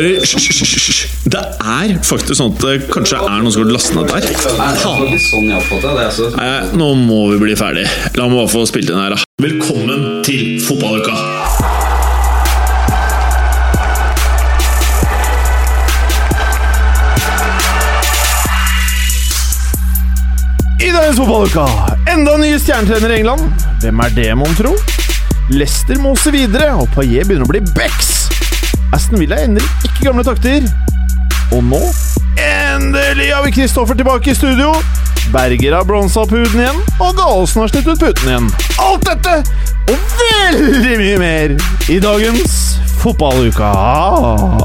hører Hysj. Det er faktisk sånn at det kanskje er noen som har lastet ned der. Sånn. Altså. Nei, nå må vi bli ferdig. La meg bare få spilt inn her, da. Velkommen til fotballuka! I dagens fotballuka, enda nye stjernetrener i England. Hvem er det, mon tro? Leicester moser videre, og Paillet begynner å bli Becks. Aston Villa endrer ikke gamle takter. Og nå Endelig har vi Kristoffer tilbake i studio. Berger har bronsa huden igjen, og Galesen har slitt ut puten igjen. Alt dette og veldig mye mer i dagens fotballuka. Ah,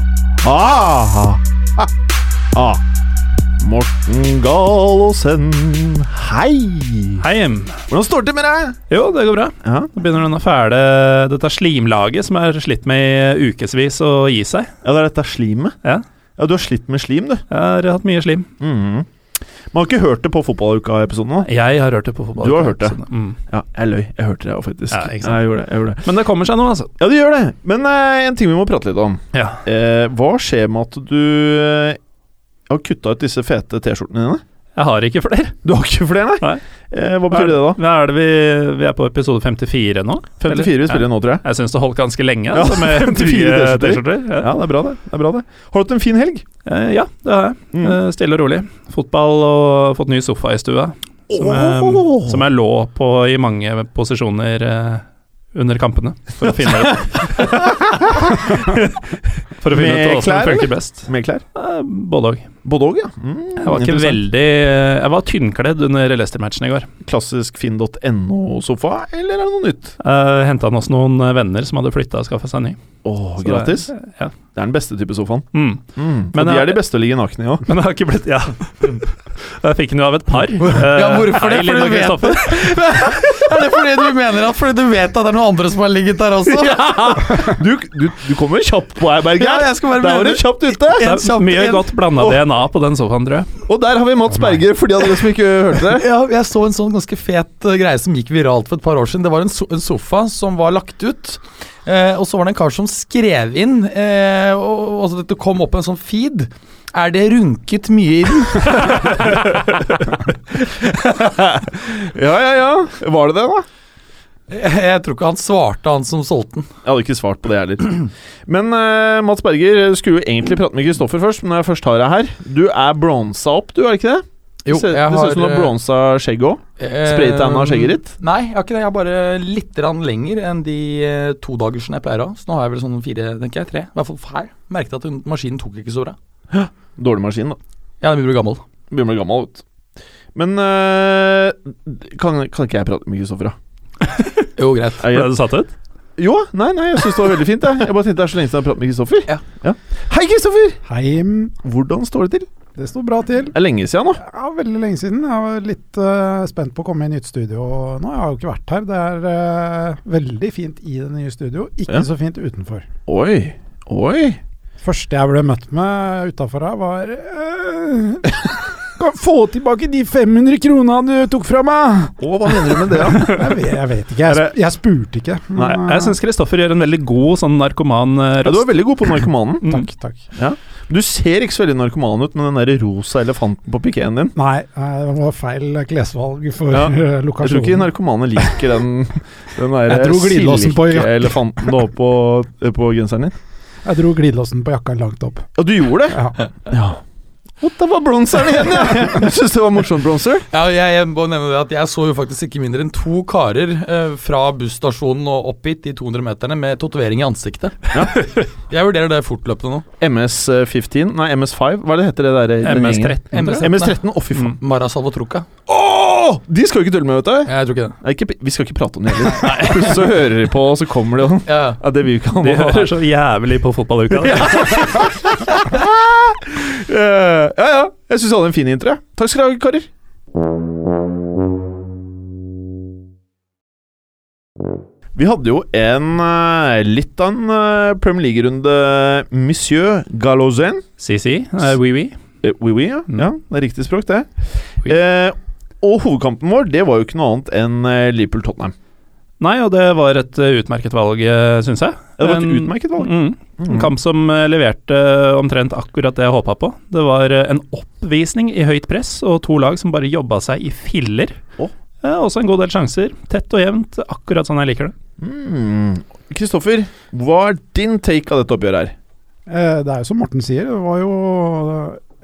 ah, ah, ah. Morten Galaasen, hei! Hei, Jim. Hvordan står det til med deg? Jo, det går bra. Ja. Nå begynner denne fæle Dette slimlaget som er slitt med i ukevis å gi seg. ja, det er dette slimet. Ja, Ja, du har slitt med slim, du. jeg har hatt mye slim. Mm. Man har ikke hørt det på fotballuka-episoden. Jeg har hørt det på fotball. Du har hørt det? Mm. Ja, jeg løy. Jeg hørte det òg, faktisk. Ja? Jeg gjorde det, jeg gjorde det. Men det kommer seg nå, altså. Ja, det gjør det. Men eh, en ting vi må prate litt om. Ja. Eh, hva skjer med at du eh, har kutta ut disse fete T-skjortene dine? Jeg har ikke flere. Du har ikke flere, nei? Nei. Eh, hva betyr det, da? Hva er det vi Vi er på episode 54 nå? 54 vi spiller ja. nå, tror jeg. Jeg syns det holdt ganske lenge, Ja, altså, med 54 T-skjorter. Ja. Ja, det er bra, det. det, er bra det. Har du hatt en fin helg? Eh, ja, det har jeg. Mm. Eh, Stille og rolig. Fotball og fått ny sofa i stua. Som, jeg, som jeg lå på i mange posisjoner under kampene, for å finne ut For å finne ut som klær, funker eller? best. Med klær? Både òg. Både òg, ja. Mm, Jeg var ikke veldig Jeg var tynnkledd under Leicester-matchen i går. Klassisk finn.no-sofa, eller er det noe nytt? Uh, Henta oss noen eh, venner som hadde flytta og skaffa seg ny. Åh, gratis. det- Ja. Det er den beste type sofaen. Mm. Mm, Men og de er de beste å ligge nakne i òg. Men det har ikke blitt Ja. Jeg fikk den jo av et par. Eh, Ja, hvorfor det? Fordi og du vet Kristoffer. Er det fordi du mener at Fordi du vet at det er noen andre som har ligget der også? Du, du, du kommer kjapt på her, Berger. Ja, jeg skal bare Der var du kjapt ute. En er mye en- godt blanda Åh. DNA på den sofaen, tror jeg. Og der har vi Mats Berger, for de av dere som ikke hørte det. Ja, jeg så en sånn ganske fet eh, greie som gikk viralt for et par år siden. Det var en, so en sofa som var lagt ut. Eh, og så var det en kar som skrev inn, eh, og, og så det kom opp en sånn feed. Er det runket mye i den? Ja, ja, ja. Var det det, da? Jeg, jeg tror ikke han svarte, han som solgte den. Jeg hadde ikke svart på det, heller. Men uh, Mats Berger skulle jo egentlig prate med Kristoffer først, men når jeg først har deg her Du er bronsa opp, du, er det ikke det? Jo, ser, jeg det ser ut som du har eh, bronsa skjegg òg. eh, Spraytanna skjegget ditt. Nei, jeg har ikke det. Jeg har bare litt lenger enn de to dagersene jeg pleier å ha. Så nå har jeg vel sånn fire, tenker jeg. Tre. I hvert fall her. Merket at maskinen tok ikke så bra. Dårlig maskin, da. Ja, den begynner å bli gammel. Begynner å bli gammel, vet du. Men eh, kan, kan ikke jeg prate med Kristoffer, da? Jo, greit. Er Ble du satt ut? Jo, nei, nei, jeg syns det var veldig fint. Jeg, jeg bare tenkte det er så lenge siden jeg har pratet med Kristoffer. Ja. Hei, Kristoffer! Hei, Hvordan står det til? det står bra til. Det er lenge siden nå. Ja, Veldig lenge siden. Jeg var litt uh, spent på å komme i nytt studio nå. Jeg har jo ikke vært her. Det er uh, veldig fint i det nye studio, ikke Ja. så fint utenfor. Oi. Oi. Første jeg ble møtt med utafor her, var eh, Kan få tilbake de 500 krona du tok fra meg! Å, hva mener du med det, da? Jeg vet, jeg vet ikke. Jeg, jeg spurte ikke. Nei, eh, Jeg syns Kristoffer gjør en veldig god sånn narkoman røst. Ja, du er veldig god på narkomanen. Mm. Takk, takk. Du ser ikke så veldig narkoman ut med den der rosa elefanten på pikeen din. Nei, eh, det var feil klesvalg for Ja, lokasjonen. Jeg tror ikke narkomane liker den, den der silkeelefanten du har på, på genseren din. Jeg dro glidelåsen på jakka langt opp. Ja, du gjorde det? Ja. Ja. What, det var bronseren igjen, ja! Du syns det var morsomt, bronser? Ja, jeg, jeg må nevne det at jeg så jo faktisk ikke mindre enn to karer eh, fra busstasjonen og opp hit, de 200 meterne, med tatovering i ansiktet. jeg vurderer det fortløpende nå. MS15, nei MS5, hva er det heter det der? MS13. MS13. MS13, å fy faen. Mara Salvatruca. Åh, de skal jo ikke tulle med, vet du. Jeg tror ikke det. Nei, ikke, vi skal ikke prate om det heller. Plutselig så hører de på, og så kommer de og sånn. Ja, Ja, det vil vi ikke ha De hører så jævlig på fotballuka. ja. ja, ja. Jeg syns vi hadde en fin intro. Takk skal dere ha, karer. Vi hadde jo en eh, litt av en eh, Premier League-runde Monsieur Galozen. Si, si. uh, oui, oui. Eh, oui, oui, ja. Mm. ja. Det er riktig språk, det. Oui. Eh, og hovedkampen vår, det var jo ikke noe annet enn eh, Liverpool-Tottenham. Nei, og det var et uh, utmerket valg, uh, syns jeg. Det var et En- utmerket valg. Mm. En kamp som eh, leverte omtrent akkurat det jeg håpa på. Det var eh, en oppvisning i høyt press og to lag som bare jobba seg i filler. Oh. Eh, også en god del sjanser. Tett og jevnt, akkurat sånn jeg liker det. Mm. Kristoffer, hva er din take av dette oppgjøret her? Eh, Det er jo som Morten sier, det var jo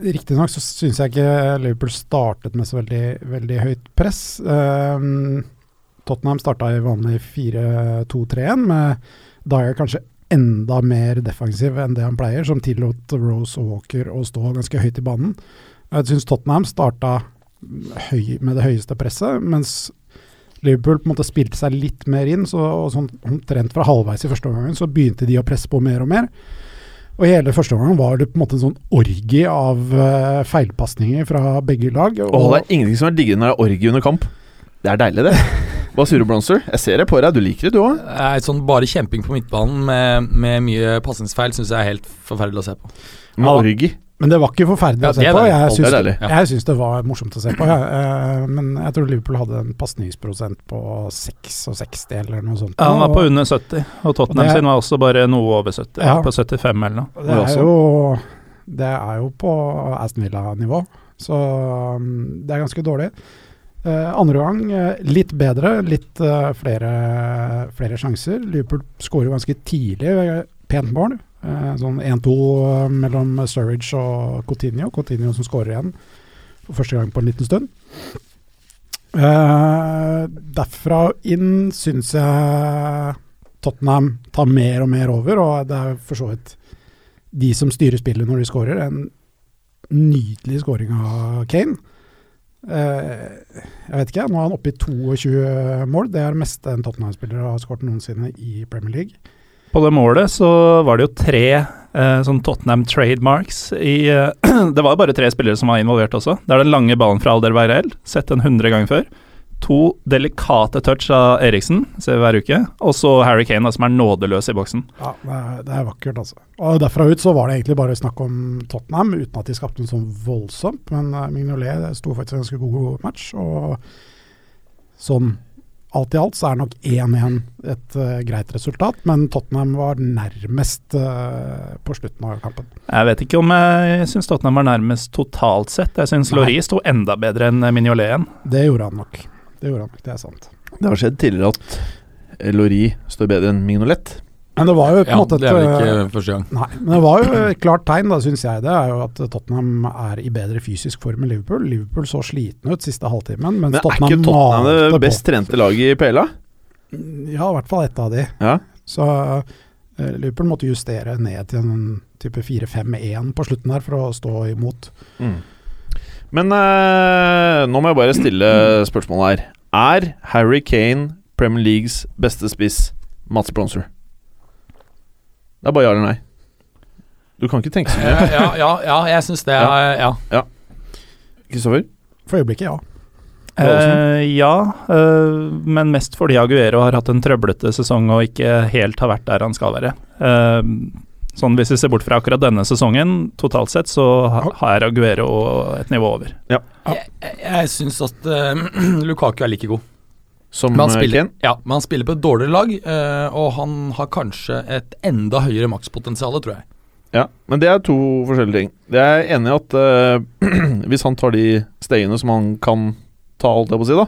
Riktignok så syns jeg ikke Liverpool startet med så veldig, veldig høyt press. Eh, Tottenham starta i vanlig 4-2-3-1, med Dyer kanskje enda mer defensiv enn det han pleier, som tillot Rose og Walker å stå ganske høyt i banen. Jeg syns Tottenham starta høy, med det høyeste presset, mens Liverpool på en måte spilte seg litt mer inn. så og sånn Omtrent fra halvveis i første omgang så begynte de å presse på mer og mer. Og hele første omgang var det på en måte en sånn orgie av uh, feilpasninger fra begge lag. Åh, det er ingenting som er diggere enn når det er orgie under kamp. Det er deilig, det. Hva sier du, Bronzer? Jeg ser det på deg. Du liker det, du òg? Nei, sånn bare kjemping på midtbanen med, med mye pasningsfeil syns jeg er helt forferdelig å se på. Med Ja. Men det var ikke forferdelig Ja, å se på. Jeg Det syns det, det, jeg det var morsomt å se på. Ja. Eh, men jeg tror Liverpool hadde en pasningsprosent på 66 eller noe sånt. Ja, han var på under 70, og Tottenham Og det- sin var også bare noe over 70. Ja. På 75 eller noe. Det er jo, det er jo på Aston Villa-nivå, så um, det er ganske dårlig. Uh, andre gang uh, litt bedre, litt uh, flere, flere sjanser. Liverpool skårer ganske tidlig, pent mål. Eh, sånn 1-2 mellom Sturridge og Coutinho. Coutinho som skårer igjen for første gang på en liten stund. Eh, derfra inn syns jeg Tottenham tar mer og mer over, og det er for så vidt de som styrer spillet når de skårer. En nydelig skåring av Kane. Eh, jeg vet ikke, nå er han oppe i 22 mål. Det er det meste en Tottenham-spiller har skåret noensinne i Premier League. På det målet så var det jo tre eh, sånn Tottenham trademarks i eh, Det var bare tre spillere som var involvert også. Det er den lange ballen fra Alder Weirel, sett den 100 ganger før. To delikate touch av Eriksen, ser vi hver uke. Og så Harry Kane, som er nådeløs i boksen. Ja, det er, er vakkert, altså. Og derfra ut så var det egentlig bare snakk om Tottenham, uten at de skapte noe sånn voldsomt. Men uh, Mignolet sto faktisk en ganske god match, og sånn alt i alt så er nok 1-1 et uh, greit resultat. Men Tottenham var nærmest uh, på slutten av kampen. Jeg vet ikke om jeg syns Tottenham var nærmest totalt sett. Jeg syns. Laurie sto enda bedre enn Mignolet igjen. Det gjorde han nok. Det gjorde han nok, det er sant. Det har skjedd tidligere at Laurie står bedre enn Mignolet. Men det var jo på en Ja, måte det er vel et, ikke eh, første gang. Nei, men det var jo et klart tegn, da, syns jeg. Det er jo at Tottenham er i bedre fysisk form enn Liverpool. Liverpool så sliten ut siste halvtimen, mens Men er Tottenham ikke Tottenham det på. best trente laget i PLA? Ja, i hvert fall ett av de. Ja. Så uh, Liverpool måtte justere ned til en type 4-5-1 på slutten der for å stå imot. Mm. Men uh, nå må jeg bare stille spørsmålet her. Er Harry Kane Premier Leagues beste spiss Mats Bronzer? Det er bare ja eller nei. Du kan ikke tenke så mye. ja, ja, ja, jeg syns det. Ja. ja. Kristoffer? For øyeblikket, ja. Eh, ja, eh, men mest fordi Aguero har hatt en trøblete sesong og ikke helt har vært der han skal være. Eh, sånn Hvis vi ser bort fra akkurat denne sesongen, totalt sett, så har Aguero et nivå over. Jeg, jeg, jeg syns at uh, Lukaku er like god. Som Men han, spiller, Ken? ja, men han spiller på et dårligere lag, eh, og han har kanskje et enda høyere makspotensial, tror jeg. Ja, men det er to forskjellige ting. Jeg er enig i at eh, hvis han tar de stegene som han kan ta, alt jeg på å si, da,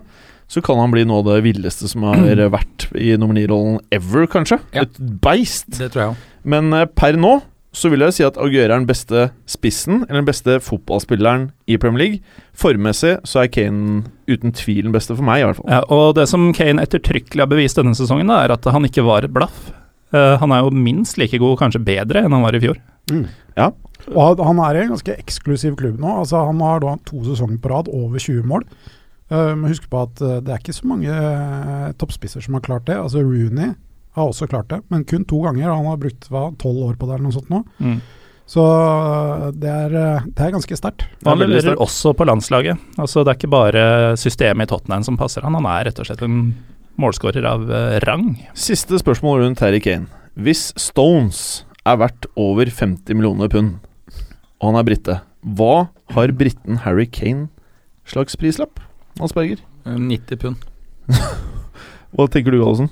så kan han bli noe av det villeste som har vært i nummer ni-rollen ever, kanskje. Ja. Et beist. Det tror jeg òg. Men eh, per nå så vil jeg si at Aguero er den beste spissen, eller den beste fotballspilleren i Premier League. Formmessig så er Kane uten tvil den beste for meg, i hvert fall. Ja, og det som Kane ettertrykkelig har bevist denne sesongen, da, er at han ikke var et blaff. Uh, han er jo minst like god, kanskje bedre, enn han var i fjor. Ja, Og han- er i en ganske eksklusiv klubb nå. Altså, han har da to sesonger på rad over 20 mål. Uh, må huske på at eh, det er ikke så mange eh, toppspisser som har klart det. Altså Rooney har også klart det, men kun to ganger. Han har brukt tolv år på det eller noe sånt nå. Mm. Så eh, det er, eh, det er ganske sterkt. Er Han leverer også på landslaget. Altså Det er ikke bare systemet i Tottenham som passer han, han er rett og slett en målskårer av eh, rang. Siste spørsmål rundt Harry Kane. Hvis Stones er verdt over 50 millioner pund, og han er brite, hva har briten Harry Kane slags prislapp? Hans Berger? 90 pund. Hva tenker du, Gallosen?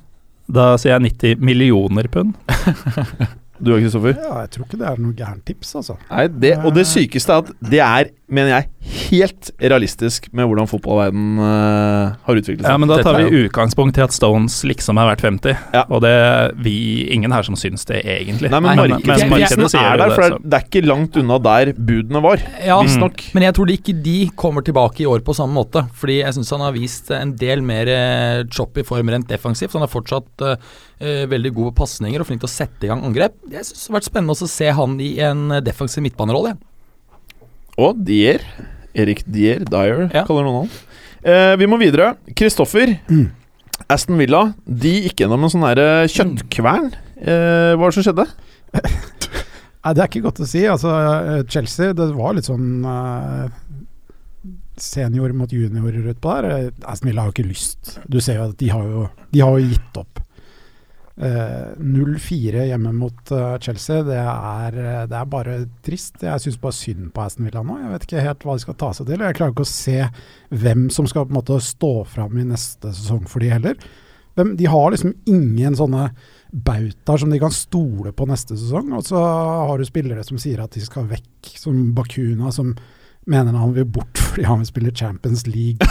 Da sier jeg 90 millioner pund. Du og Kristoffer? Ja, jeg tror ikke det er noe gærent tips, altså. Nei, det, og det sykeste er at det er, mener jeg, helt realistisk med hvordan fotballverden uh, har utviklet seg. Ja, men Da tar vi utgangspunkt i at Stones liksom er verdt 50. Ja. Og det er vi ingen her som syns det, egentlig. Nei, men markedet, men- markedet sier er der, for det er, det er ikke langt unna der budene var. Ja, Visstnok. Men jeg tror ikke de kommer tilbake i år på samme måte. Fordi jeg syns han har vist en del mer eh, choppy form rent defensivt. Han er fortsatt eh, veldig god på pasninger og flink til å sette i gang angrep. Jeg synes det har vært spennende også å se han i en defensiv midtbanerolle. Og Dier. Erik Dier, Dyer, Ja. kaller noen han. Eh, vi må videre. Kristoffer. Mm. Aston Villa de gikk gjennom en sånn her kjøttkvern. Eh, hva var det som skjedde? Nei, Det er ikke godt å si. Altså, eh, Chelsea, det var litt sånn uh, senior mot junior utpå der. Eh, Aston Villa har jo ikke lyst. Du ser jo at de har jo, de har jo gitt opp. Eh, 0-4 hjemme mot uh, Chelsea, det er, eh, det er bare trist. Jeg syns bare synd på Aston Villa nå. Jeg vet ikke helt hva de skal ta seg til. Jeg klarer ikke å se hvem som skal på en måte stå fram i neste sesong for de heller. Hvem, de har liksom ingen sånne bautaer som de kan stole på neste sesong. Og så har du spillere som sier at de skal vekk, som Bakuna, som mener han vil bort fordi han vil spille Champions League.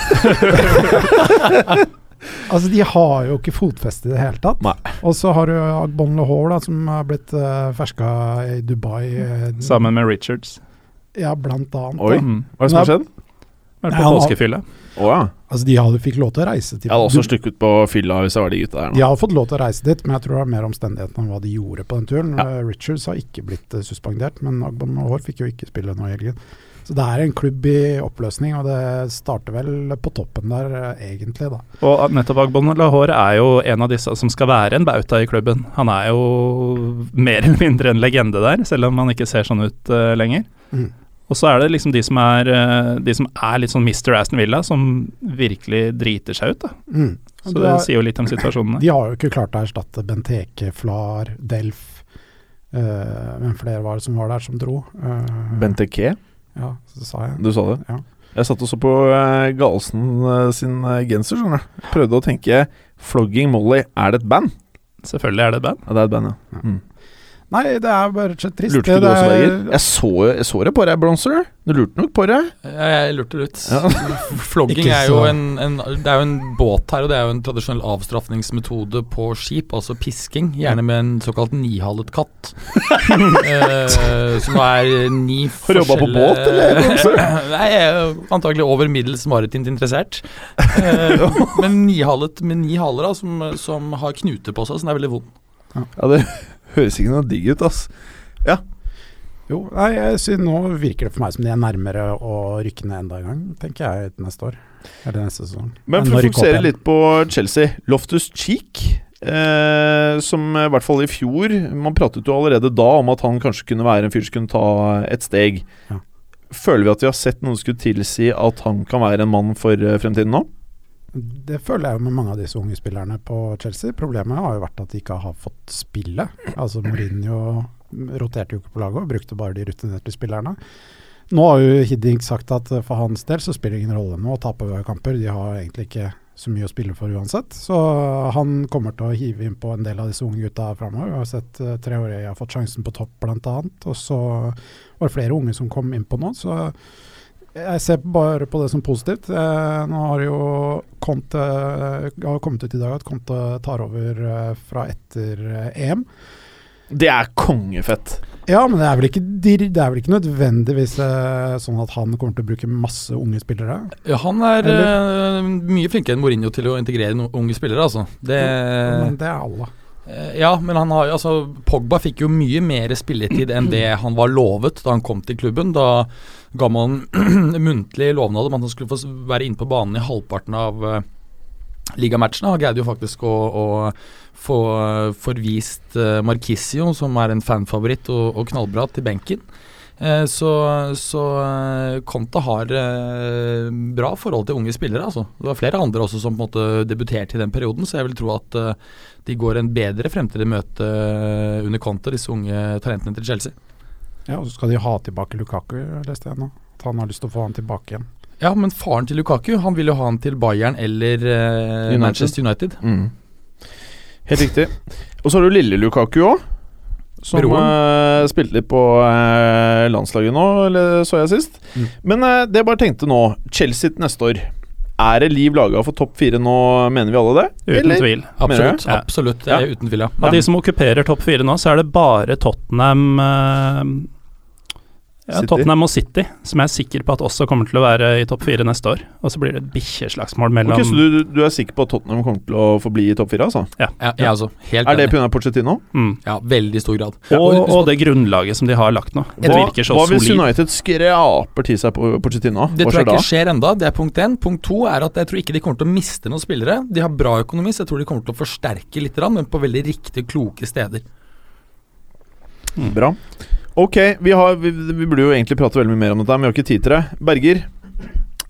altså, de har jo ikke fotfeste i det hele tatt. Nei. Og så har du Agbon Lahore, da, som har blitt uh, ferska i Dubai. eh, Sammen med Richards. Ja, blant annet. Oi. da. Mm. Hva er det som har skjedd? Vært på påskefylle. Å ja. Altså, de hadde, fikk lov til å reise til Jeg hadde også stukket på fylla hvis jeg var de gutta der De har fått lov til å reise dit, men jeg tror det er mer omstendighetene enn hva de gjorde på den turen. Ja. Eh, Richards har ikke blitt eh, suspendert, men Agbon Lahore fikk jo ikke spille nå i helgen. Så det er en klubb i oppløsning, og det starter vel på toppen der, eh, egentlig, da. Og at nettopp Agbon Lahore er jo en av disse som skal være en bauta i klubben. Han er jo mer eller mindre en legende der, selv om han ikke ser sånn ut uh, lenger. Mm. Og så er det liksom de som er, eh, de som er litt sånn Mr. Aston Villa, som virkelig driter seg ut. da. Mm. Så det sier jo litt om situasjonene. De har jo ikke klart å erstatte Benteke, Flar, Delf Uh, Hvem flere var det som var der som dro? Uh, Benteke, Ja, så sa jeg. du sa det? Ja. Jeg satt også på uh, Galsen uh, sin uh, genser, skjønner du. Prøvde å tenke Flogging Molly, er det et band? Selvfølgelig er det et band. Ja, det er et band, ja. Mm. Nei, det er bare rett og slett trist. Lurte ikke du også, er- Berger? Jeg så, jeg så det på deg, Bronzer. Du lurte nok på det. Jeg lurte litt. Ja. Flogging er jo en, en, det er jo en båt her, og det er jo en tradisjonell avstraffningsmetode på skip, altså pisking. Gjerne med en såkalt nihalet katt. eh, som er ni forskjellige Har du jobbet på båt, eller? Nei, jeg er antagelig over middels maritimt interessert. Eh, men nihalet med ni haler, da, som, som har knuter på seg, så den er veldig vond. Ja, det høres ikke noe digg ut, ass. Jo, nei, jeg synes nå virker det for meg som de er nærmere å rykke ned enda en gang, tenker jeg, neste år. Eller neste sesong. Men for å fokusere litt på Chelsea. Loftus Cheek, eh, som i hvert fall i fjor Man pratet jo allerede da om at han kanskje kunne være en fyr som kunne ta et steg. Ja. Føler vi at vi har sett noe som skulle tilsi at han kan være en mann for eh, fremtiden nå? Det føler jeg jo med mange av disse unge spillerne på Chelsea. Problemet har jo vært at de ikke har fått spille. Altså Mourinho roterte jo ikke på laget og brukte bare de rutinerte spillerne. Nå har jo Hiddink sagt at for hans del så spiller det ingen rolle nå å tape kamper. De har egentlig ikke så mye å spille for uansett. Så han kommer til å hive inn på en del av disse unge gutta framover. Vi har sett uh, Treårige har fått sjansen på topp bl.a. Og så var det flere unge som kom inn på nå. Så jeg ser bare på det som positivt. Eh, nå har jo Conte har kommet ut i dag at Conte tar over eh, fra etter eh, EM. Det er kongefett. Ja, men det er vel ikke, det er vel ikke nødvendigvis sånn at han kommer til å bruke masse unge spillere? Ja, han er Eller? mye flinkere enn Mourinho til å integrere unge spillere, altså. Det, men det er alle. Eh, Ja, men han har jo altså Pogba fikk jo mye mer spilletid enn det han var lovet da han kom til klubben. Da ga man muntlig lovnad om at han skulle få være inne på banen i halvparten av uh, ligamatchene. Han greide jo faktisk å, å få eh, forvist uh, Marquisio, som er en fanfavoritt og, og knallbra, til benken. Eh, så så eh, Conte har eh, bra forhold til unge spillere. Altså. Det var flere andre også som på en måte debuterte i den perioden, så jeg vil tro at eh, de går en bedre fremtid i møte eh, under Conte, disse unge talentene til Chelsea. Ja, og så skal de ha tilbake Lukaku, leste jeg nå. At han har lyst til å få han tilbake igjen. Ja, men faren til Lukaku Han vil jo ha han til Bayern eller eh, United. Manchester United. Mm. Helt riktig. Og så har du lille Lukaku òg. Som eh, spilte litt på uh, landslaget nå, eller så jeg sist. Mm. Men uh, det jeg bare tenkte nå Chelsea til neste år. Er det liv laga for topp fire nå, mener vi alle det? Uten tvil. Absolutt. Ja. absolutt Ja. er Uten tvil, ja. Av de som okkuperer topp fire nå, så er det bare Tottenham ja, City. Tottenham og City som jeg er sikker på at også kommer til å være i topp fire neste år. Og så blir det et bikkjeslagsmål mellom Ok, så du, du er sikker på at Tottenham kommer til å forbli i topp fire? Altså? ja jeg altså, Helt Er det pga. Pochettino? mm. Ja, veldig stor grad. og, og det grunnlaget som de har lagt nå. Det Hva, virker så hva hvis solid. United skraper til seg på Pochettino? Det Hva tror jeg ikke da? skjer enda, det er punkt én. Punkt to er at jeg tror ikke de kommer til å miste noen spillere. De har bra økonomi, så jeg tror de kommer til å forsterke litt, men på veldig riktige, kloke steder. Bra. Ok, vi, har, vi, vi burde jo egentlig prate veldig mye mer om dette, men vi har ikke tid til det. Berger.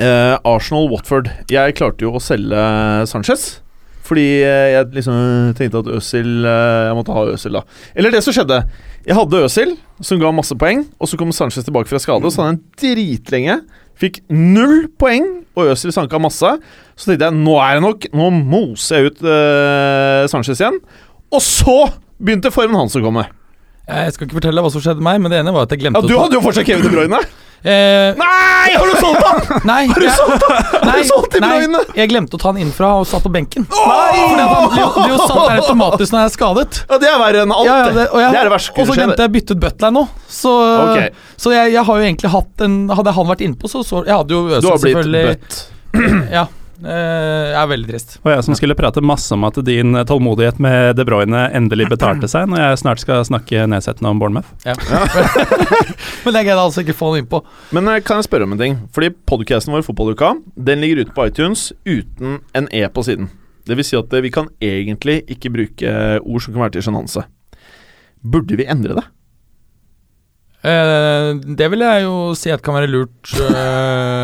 Eh, Arsenal-Watford. Jeg klarte jo å selge Sanchez. Fordi eh, jeg liksom tenkte at Øsil eh, Jeg måtte ha Øsil, da. Eller det som skjedde. Jeg hadde Øsil, som ga masse poeng. Og så kom Sanchez tilbake fra skade, og så hadde han dritlenge. Fikk null poeng, og Øsil sanka masse. Så tenkte jeg nå er det nok. Nå moser jeg ut uh, Sanchez igjen. Og så begynte formen hans å komme. Jeg skal ikke fortelle hva som skjedde meg, men det ene var at jeg glemte Ja, Du hadde jo fortsatt Kevin De Bruyne! eh, Nei, har du solgt han?! Nei, Har du solgt han?! Har Nei, du solgt De nei, Bruyne?! jeg glemte å ta han inn fra og satt på benken. Fordi at han blir jo satt der automatisk når jeg er skadet. Ja, det er verre enn alt, Ja, ja, det. og, jeg, Det er det verste og så glemte jeg å bytte ut Butler nå. Så, okay. så jeg, jeg har jo egentlig hatt en Hadde han vært innpå, så, så Jeg hadde jo Du har blitt selvfølgelig bøtt. Ja. Eh, jeg er veldig trist. Og jeg som skulle prate masse om at din tålmodighet med De Bruyne endelig betalte seg, når jeg snart skal snakke nedsettende om Bournemouth. Ja. Men det greide jeg altså ikke få han innpå. Men eh, kan jeg spørre om en ting? Fordi podcasten vår, Fotballuka, den ligger ute på iTunes uten en E på siden. Det vil si at eh, vi kan egentlig ikke bruke ord som kan være til sjenanse. Burde vi endre det? Eh, det vil jeg jo si at kan være lurt. eh, f-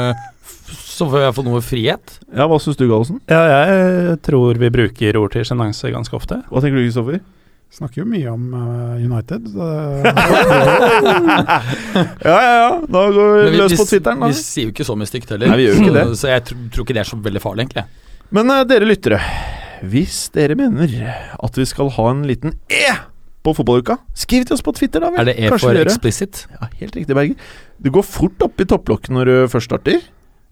så får jeg få noe frihet. Ja, Hva syns du, Gallosen? Ja, jeg tror vi bruker ord til sjenanse ganske ofte. Hva tenker du, Kristoffer? Snakker jo mye om uh, United. Ja, ja, ja. Da går vi vi, løs på Twitteren, da. vi sier jo ikke så mye stygt heller. Nei, vi gjør ikke det. så jeg tr tror ikke det er så veldig farlig, egentlig. Men uh, dere lyttere, hvis dere mener at vi skal ha en liten E på fotballuka, skriv til oss på Twitter, da vel. Er det E Kanskje for explicit? Ja, helt riktig, Berger. Du går fort opp i topplokket når du først starter.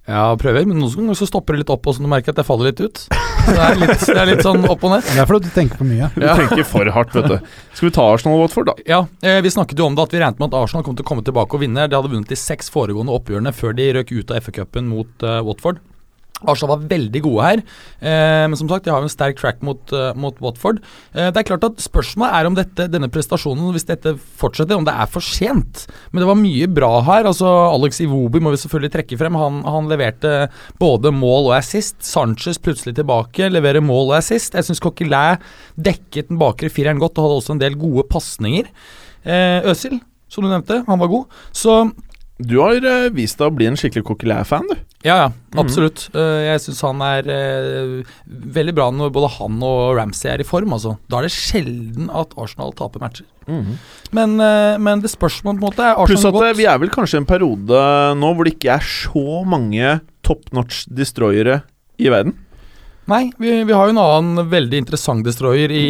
Ja, prøver, men noen ganger så stopper det litt opp, og så du merker at jeg faller litt ut. Så det er litt, det er litt sånn opp og ned. Det er fordi du tenker for mye. Du tenker for hardt, vet du. Skal vi ta Arsenal og Watford, da? Ja, eh, Vi snakket jo om det at vi regnet med at Arsenal kom til å komme tilbake og vinne. De hadde vunnet de seks foregående oppgjørene før de røk ut av FA-cupen mot uh, Watford. Arsenal var veldig gode her, eh, men som sagt, de har jo en sterk track mot, uh, mot Watford. Eh, det er klart at Spørsmålet er om dette, denne prestasjonen, hvis dette fortsetter, om det er for sent. Men det var mye bra her. altså Alex Iwobi må vi selvfølgelig trekke frem. Han, han leverte både mål og assist. Sanchez plutselig tilbake, leverer mål og assist. Jeg syns Coquelin dekket den bakre fireren godt og hadde også en del gode pasninger. Eh, Øsil, som du nevnte, han var god. Så Du har eh, vist deg å bli en skikkelig Coquelin-fan, du. ja, ja, absolutt. Eh, jeg syns han er eh, veldig bra når både han og Ramsey er i form. Altså. Da er det sjelden at Arsenal taper matcher. Men, eh, men det spørsmålet på en måte er Pluss at godt. vi er vel kanskje i en periode nå hvor det ikke er så mange top notch destroyere i verden. Nei, vi, vi har jo en annen veldig interessant destroyer i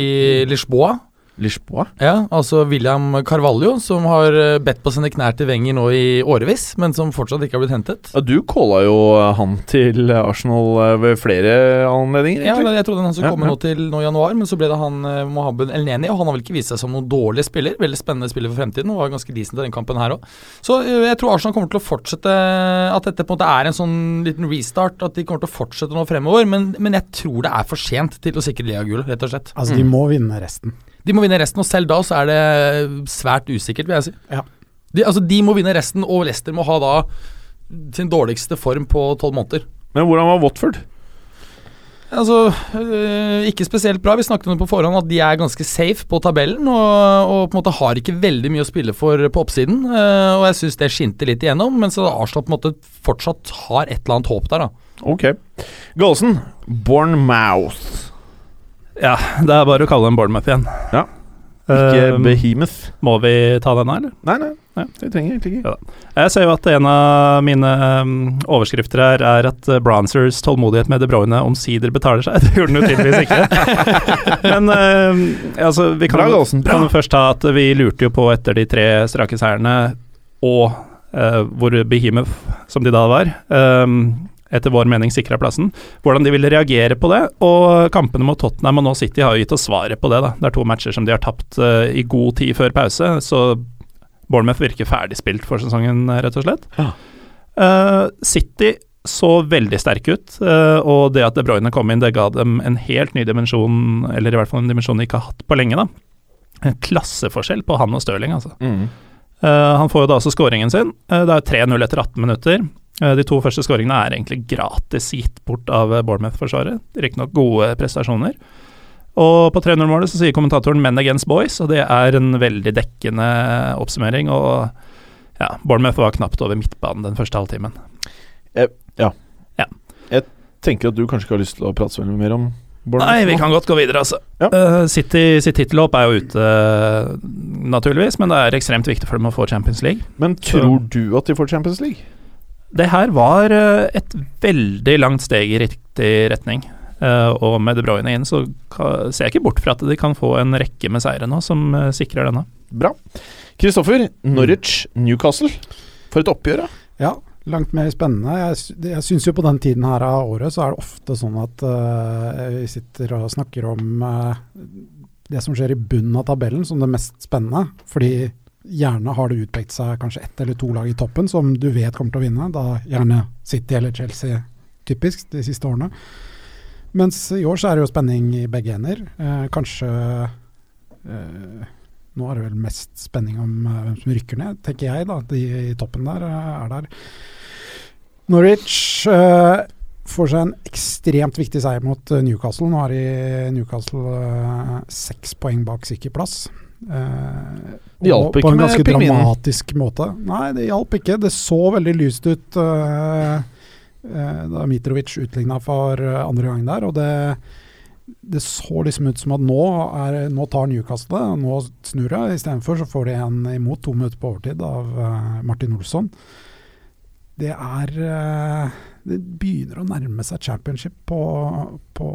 Lisboa. Lisboa. Ja, altså William Carvalho, som har eh, bedt på sine knær til Wenger nå i årevis, men som fortsatt ikke har blitt hentet. Ja, du calla jo eh, han til Arsenal eh, ved flere anledninger, Ja, jeg trodde han skulle Ja, komme ja. nå til nå i januar, men så ble det han Mohammed El-Neni, og han har vel ikke vist seg som noen dårlig spiller. Veldig spennende spiller for fremtiden, og var ganske decent i den kampen her òg. Så jeg tror Arsenal kommer til å fortsette At dette på en måte er en sånn liten restart, at de kommer til å fortsette nå fremover. Men, men jeg tror det er for sent til å sikre liagullet, rett og slett. Altså, de må vinne resten. De må vinne resten, og selv da så er det svært usikkert, vil jeg si. Ja. De, altså, de må vinne resten, og Leicester må ha da sin dårligste form på tolv måneder. Men hvordan var Watford? Altså, øh, ikke spesielt bra. Vi snakket om det på forhånd at de er ganske safe på tabellen, og, og på en måte har ikke veldig mye å spille for på oppsiden. øh, og jeg syns det skinte litt igjennom, mens Arsenal på en måte fortsatt har et eller annet håp der, da. Ok. Galsen, Bournemouth. Ja, det er bare å kalle dem Bournemouth igjen. Ja. Ikke Eh, Behemoth. må vi ta denne, eller? Nei, nei. Vi trenger egentlig ikke. Jeg ser jo at en av mine um, overskrifter her er at uh, Bronzers tålmodighet med De Bruyne omsider betaler seg. Det gjorde den jo tydeligvis ikke. Men uh, altså, vi kan, Bra, Gallosen. kan først ta at vi lurte jo på etter de tre strake seierne, og uh, hvor Behemoth, som de da var, um, etter vår mening sikra plassen, hvordan de ville reagere på det. Og kampene mot Tottenham og nå City har jo gitt oss svaret på det. da. Det er to matcher som de har tapt uh, i god tid før pause, så Bournemouth virker ferdigspilt for sesongen, rett og slett. Ja. Uh, City så veldig sterke ut, uh, og det at De Bruyne kom inn, det ga dem en helt ny dimensjon, eller i hvert fall en dimensjon de ikke har hatt på lenge, da. En klasseforskjell på han og Stirling, altså. Mm. Han får jo da også scoringen sin. Det er 3-0 etter 18 minutter. Eh, de to første skåringene er egentlig gratis gitt bort av eh, Bournemouth-forsvaret. Riktignok gode prestasjoner. Og på 3-0-målet så sier kommentatoren 'men against boys', og det er en veldig dekkende oppsummering. Og ja, Bournemouth var knapt over midtbanen den første halvtimen. Tenker at du kanskje ikke har lyst til å prate så veldig mer om Bournemouth Nei, vi kan godt gå videre, altså. Ja. Uh, City sitt tittelhåp er jo ute, eh, naturligvis, men det er ekstremt viktig for dem å få Champions League. Men tror du at de får Champions League? Det her var eh, et veldig langt steg i riktig retning. Eh, og med De Bruyne inn, så ser jeg ikke bort fra at de kan få en rekke med seire nå, som eh, sikrer denne. Bra. Kristoffer, Norwich, Newcastle. For et oppgjør, da. Ja, langt mer spennende. Jeg, jeg syns jo på den tiden her av året så er det ofte sånn at uh, vi sitter og snakker om uh, det som skjer i bunnen av tabellen som det mest spennende. Fordi gjerne har det utpekt seg kanskje ett eller to lag i toppen som du vet kommer til å vinne. Da gjerne City eller Chelsea, typisk, de siste årene. Mens i år så er det jo spenning i begge ender. Eh, kanskje eh, Nå er det vel mest spenning om eh, hvem som rykker ned, tenker jeg. da, De i toppen der eh, er der. Norwich eh, får seg en ekstremt viktig seier mot eh, Newcastle. Nå har de Newcastle seks poeng bak sikker plass. Eh, Det hjalp ikke med pingvinen? på en ganske dramatisk måte. Nei, det hjalp ikke. Det så veldig lyst ut eh, eh, da Mitrovic utligna for eh, andre gang der, og det det så liksom ut som at nå, er, nå tar Newcastle det, nå snur det. Istedenfor så får de en imot to minutter på overtid av eh, Martin Olsson. Det er eh, Det begynner å nærme seg championship på, på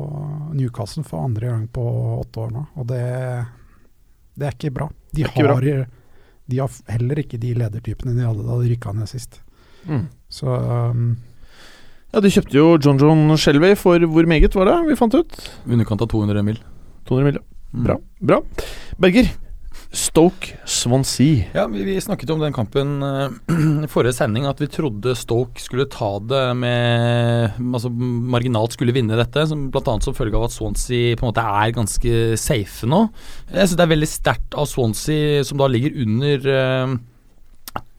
Newcastle for andre gang på åtte år nå, og det, det er ikke bra. De, ikke har, de har heller ikke de ledertypene de hadde da de rykka ned sist. Mm. Så um, Ja, De kjøpte jo John John Shelby for hvor meget var det vi fant ut? Underkant av 200 mil. 200 mill. Mm. Bra. bra. Berger, Stoke Swansea. Ja, vi, vi snakket om den kampen eh, i forrige sending, at vi trodde Stoke skulle ta det med Altså marginalt skulle vinne dette, som bl.a. som følge av at Swansea på en måte er ganske safe nå. Jeg synes det er veldig sterkt av Swansea, som da ligger under eh,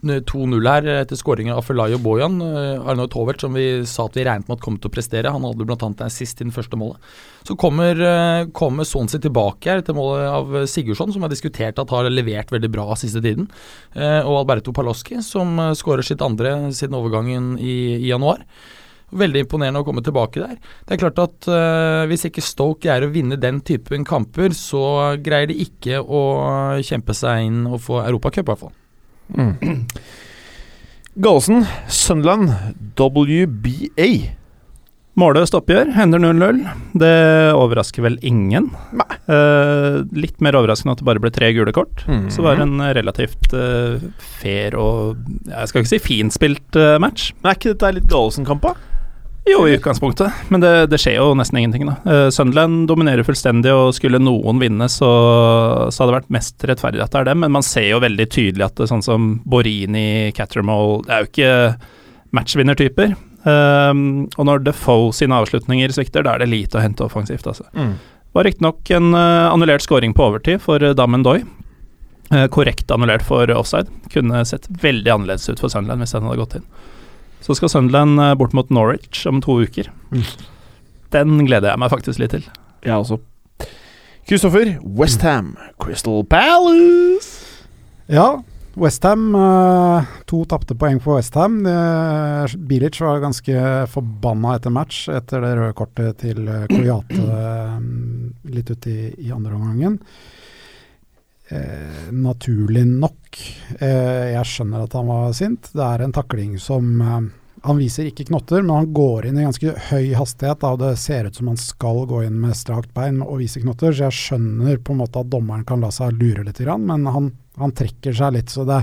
2-0 her etter skåringen av Felayo Bojan. Uh, Arnold Tovert, som vi sa at vi regnet med at kom til å prestere. Han hadde bl.a. en sist i det første målet. Så kommer, eh, kommer Sonsi tilbake her etter målet av Sigurdsson, som har diskutert at har levert veldig bra siste tiden. Eh, og Alberto Paloski, som skårer sitt andre siden overgangen i, i januar. Veldig imponerende å komme tilbake der. Det er klart at uh, Hvis ikke Stoke greier å vinne den typen kamper, så greier de ikke å kjempe seg inn og få Europacup, i hvert fall. Mm. Gallosen, Sunderland, WBA. Målløst oppgjør, hender 0-0. Det overrasker vel ingen. Eh, litt mer overraskende at det bare ble tre gule kort. Mhm. Så var det en relativt eh, fair og jeg skal ikke si finspilt eh, match. Men er ikke dette litt Gallosen-kamp, da? Jo, i utgangspunktet, men det, det skjer jo nesten ingenting, da. Uh, Sunderland dominerer fullstendig, og skulle noen vinne, så, så hadde det vært mest rettferdig at det er dem, men man ser jo veldig tydelig at det sånn som Borini, Cattermole Det er jo ikke matchvinnertyper. Um, og når Defoe sine avslutninger svikter, da er det lite å hente offensivt, altså. Mm. Var riktignok en uh, annullert scoring på overtid for uh, Dammen Doy. Uh, korrekt annullert for offside. Kunne sett veldig annerledes ut for Sunderland hvis den hadde gått inn. Så skal Sunderland uh, bort mot Norwich om to uker. Mm. Den gleder jeg meg faktisk litt til. Jeg også. Kristoffer, Westham, Crystal Palace. Ja, Westham. Uh, to tapte poeng for Westham. Uh, Bilic var ganske forbanna etter match etter det røde kortet til Koyate litt ut i, i andre omgangen. Eh, naturlig nok. Eh, jeg skjønner at han var sint. Det er en takling som eh, Han viser ikke knotter, men han går inn i ganske høy hastighet. Da, og det ser ut som han skal gå inn med strakt bein og vise knotter, så jeg skjønner på en måte at dommeren kan la seg lure litt, men han, han trekker seg litt. så det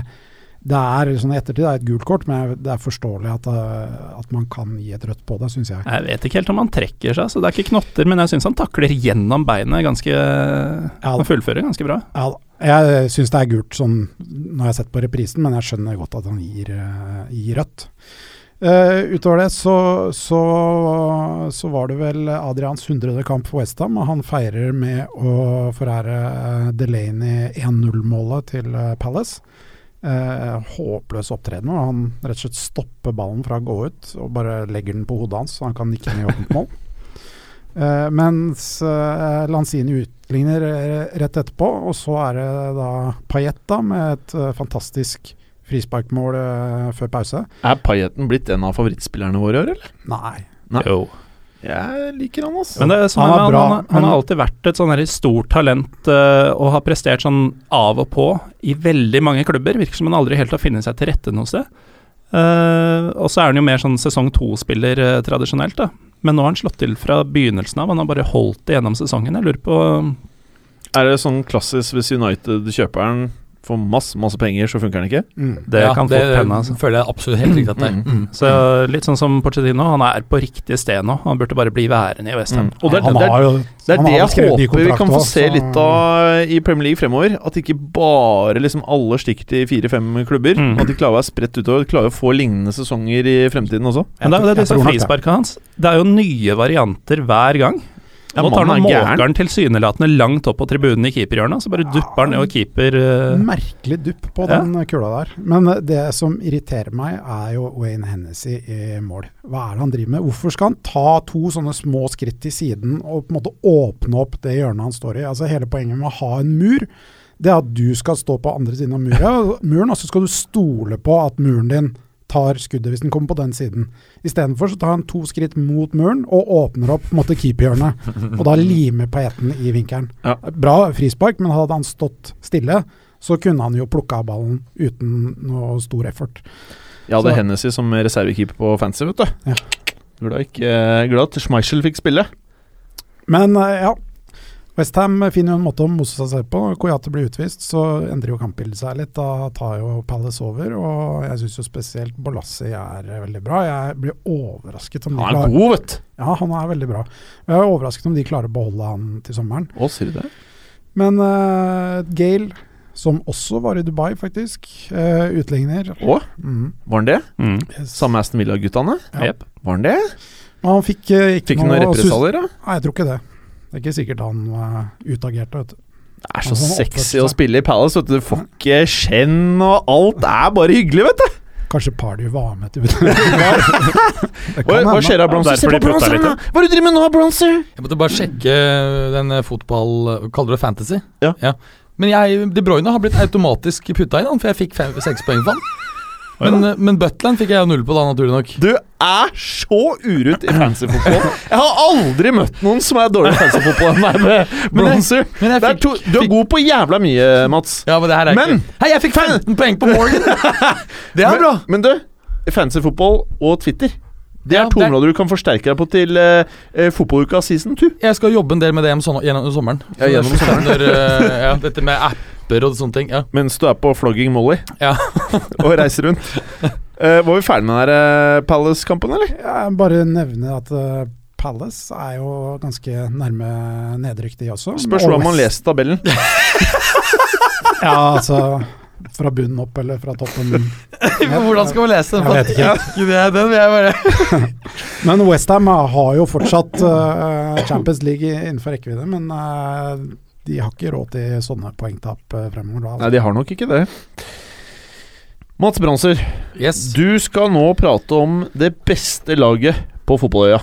det er sånn i ettertid det er et gult kort, men det er forståelig at, eh, at man kan gi et rødt på det, syns jeg. Jeg vet ikke helt om han trekker seg, så det er ikke knotter, men jeg syns han takler gjennom beinet ganske Han fullfører ganske bra. Ja, jeg syns det er gult sånn når jeg har sett på reprisen, men jeg skjønner godt at han gir, eh, gir rødt. Uh, utover det så, så, så, var det vel Adrians 100. kamp for Westham, han feirer med å forære Delaney 1-0-målet til Palace. Uh, håpløs opptreden. Og han rett og slett stopper ballen fra å gå ut og bare legger den på hodet hans, så han kan nikke ned i åpent mål. Uh, mens uh, Lanzini utligner rett etterpå, og så er det da Pajetta med et fantastisk frisparkmål uh, før pause. Er Pajetten blitt en av favorittspillerne våre i år, eller? Nei. Nei. Jo. Jeg liker han, altså. Men det er sånn Han er han, bra, han, han, har alltid vært et sånn stort talent uh, og har prestert sånn av og på i veldig mange klubber. Virker som han aldri helt har funnet seg til rette noe sted. Uh, og så er han jo mer sånn sesong to-spiller uh, tradisjonelt, da. Men nå har han slått til fra begynnelsen av. Han har bare holdt det gjennom sesongen. Jeg lurer på Er det sånn klassisk hvis United kjøper den for masse, masse penger, så funker den ikke? Mm. Det kan det fort hende, altså. føler jeg absolutt helt riktig at det er. Mm. Mm. Så litt sånn som Porcetino, han er på riktig sted nå. Han burde bare bli værende i Westham. Mm. Og det, han det, har det er det jeg håper vi kan få se litt av i Premier League fremover. At ikke bare liksom alle stikker til fire-fem klubber. Mm. At de klarer å være spredt utover. Klarer å få lignende sesonger i fremtiden også. Men det er jo disse det. frisparkene hans. Det er jo nye varianter hver gang. Ja, Nå tar han måkeren er tilsynelatende langt opp på tribunen i keeperhjørnet, så bare dupper han ned og keeper uh... Merkelig dupp på Ja. den kula der. Men eh, det som irriterer meg, er jo Wayne Hennessy i mål. Hva er det han driver med? Hvorfor skal han ta to sånne små skritt til siden og på en måte åpne opp det hjørnet han står i? Altså Hele poenget med å ha en mur, det er at du skal stå på andre siden av muren, muren og så skal du stole på at muren din tar skuddet hvis den kommer på den siden. Istedenfor så tar han to skritt mot muren og åpner opp måte keeperhjørnet. Og da limer paetten i vinkelen. Ja. Bra frispark, men hadde han stått stille, så kunne han jo plukka av ballen uten noe stor effort. Jeg hadde Så- Hennessy som reservekeeper på fancy, vet du. Ja. Glad, ikke, glad at Schmeichel fikk spille. Men eh, ja. Westham finner jo en måte å mose seg selv på. Koyate blir utvist, så endrer jo kampbildet seg litt. Da tar jo Palace over, og jeg syns jo spesielt Bolassi er veldig bra. Jeg blir overrasket om de Han er god, vet du. Ja, han er veldig bra. Jeg er overrasket om de klarer å beholde han til sommeren. Å, sier du det? Men uh, Gale, som også var i Dubai, faktisk, uh, utligner. Å, Mm. var han det? mm. Samme Aston Villa-guttene? Ja. Yep. Var han det? Men han fikk uh, ikke Fikk han noen represalier, da? Nei, jeg tror ikke det. Det er ikke sikkert han uh, utagerte, vet du. Det er så Altså, sexy å spille i Palace. Vet du. du får ikke skjenn, og alt er bare hyggelig, vet du. Kanskje Party var med til Det Hva, skjer da, Bronzer? Se på Bronzer! da. Hva er det du driver med nå, Bronzer? Jeg måtte bare sjekke den eh, fotball... Kaller du det fantasy? Ja. Men jeg, De Bruyne har blitt automatisk putta inn, for jeg fikk seks poeng for han. Men, eh, men Butland fikk jeg null på, da, naturlig nok. Du er så urut i fancyfotball. Jeg har aldri møtt noen som er dårlig i fancyfotball enn deg med Bronzer. Men jeg Det er fikk, du er god på jævla mye, Mats. ja, men det her er Men- ikke Hei, jeg fikk 15 poeng på Morgan! Det er bra! Men, men du, fancyfotball og Twitter Det er Ja, to er- områder du kan forsterke deg på til uh, fotballuka season 2. Jeg skal jobbe en del med det sånn- gjennom sommeren. Ja, gjennom sommeren. jeg skjønner, eh, ja, dette med apper og sånne ting. Ja. Mens du er på flogging Molly Ja. og reiser rundt. Uh, var vi ferdig med den der, Palace-kampen, eller? Jeg bare nevner at uh, Palace er jo ganske nærme nedrykk, de også. Spørs Og hvordan man leser tabellen. Ja, altså Fra bunnen opp eller fra toppen. Hvordan skal vi lese den? Jeg vet ikke. Ja, det, den vil jeg bare Men Westham har jo fortsatt uh, Champions League innenfor rekkevidde, men uh, de har ikke råd til sånne poengtap uh, fremover. Da, Nei, altså. de har nok ikke det. Mats Bronser, Yes. du skal nå prate om det beste laget på fotballøya.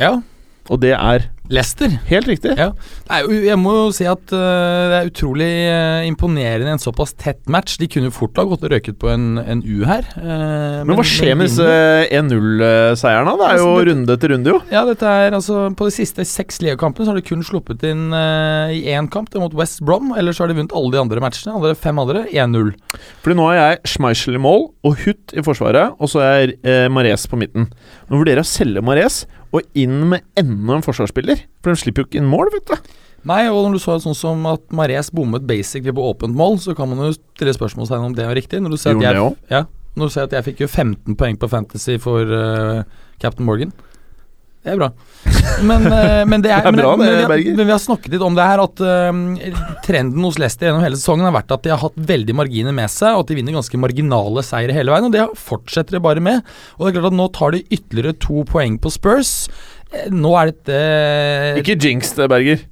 Ja. Og det er Leicester. helt riktig. Ja. Nei, jeg må jo si at uh, det er utrolig uh, imponerende en såpass tett match. De kunne jo fort ha gått og røyket på en, en U her. Uh, Men hva skjer med disse 1-0-seierne? Det er jo Altså, runde etter runde, jo. Ja, dette er altså På de siste seks ligakampene så har de kun sluppet inn i én kamp, det er mot West Brom. Ellers så har de vunnet alle de andre matchene. Alle fem andre 1-0. Fordi nå har jeg Schmeichel i mål og Hutt i forsvaret, og så er Mares på midten. Nå vurderer jeg å selge Mares og inn med enda en forsvarsspiller, for de slipper jo ikke inn mål, vet du. Nei, og når du så sånn som at Mares bommet basically på åpent mål, så kan man jo stille spørsmålstegn om det var riktig. Når du ser at jeg, ja, når du ser at jeg fikk jo 15 poeng på Fantasy for uh, Captain Morgan. Det er bra. Men, øh, men det er, Det er men, bra det, men, vi har, men vi har snakket litt om det her, at uh, trenden hos Leicester gjennom hele sesongen har vært at de har hatt veldig marginer med seg, og at de vinner ganske marginale seire hele veien. Og det fortsetter de bare med. Og det er klart at nå tar de ytterligere to poeng på Spurs. Eh, Nå er dette Ikke jinx det, Berger.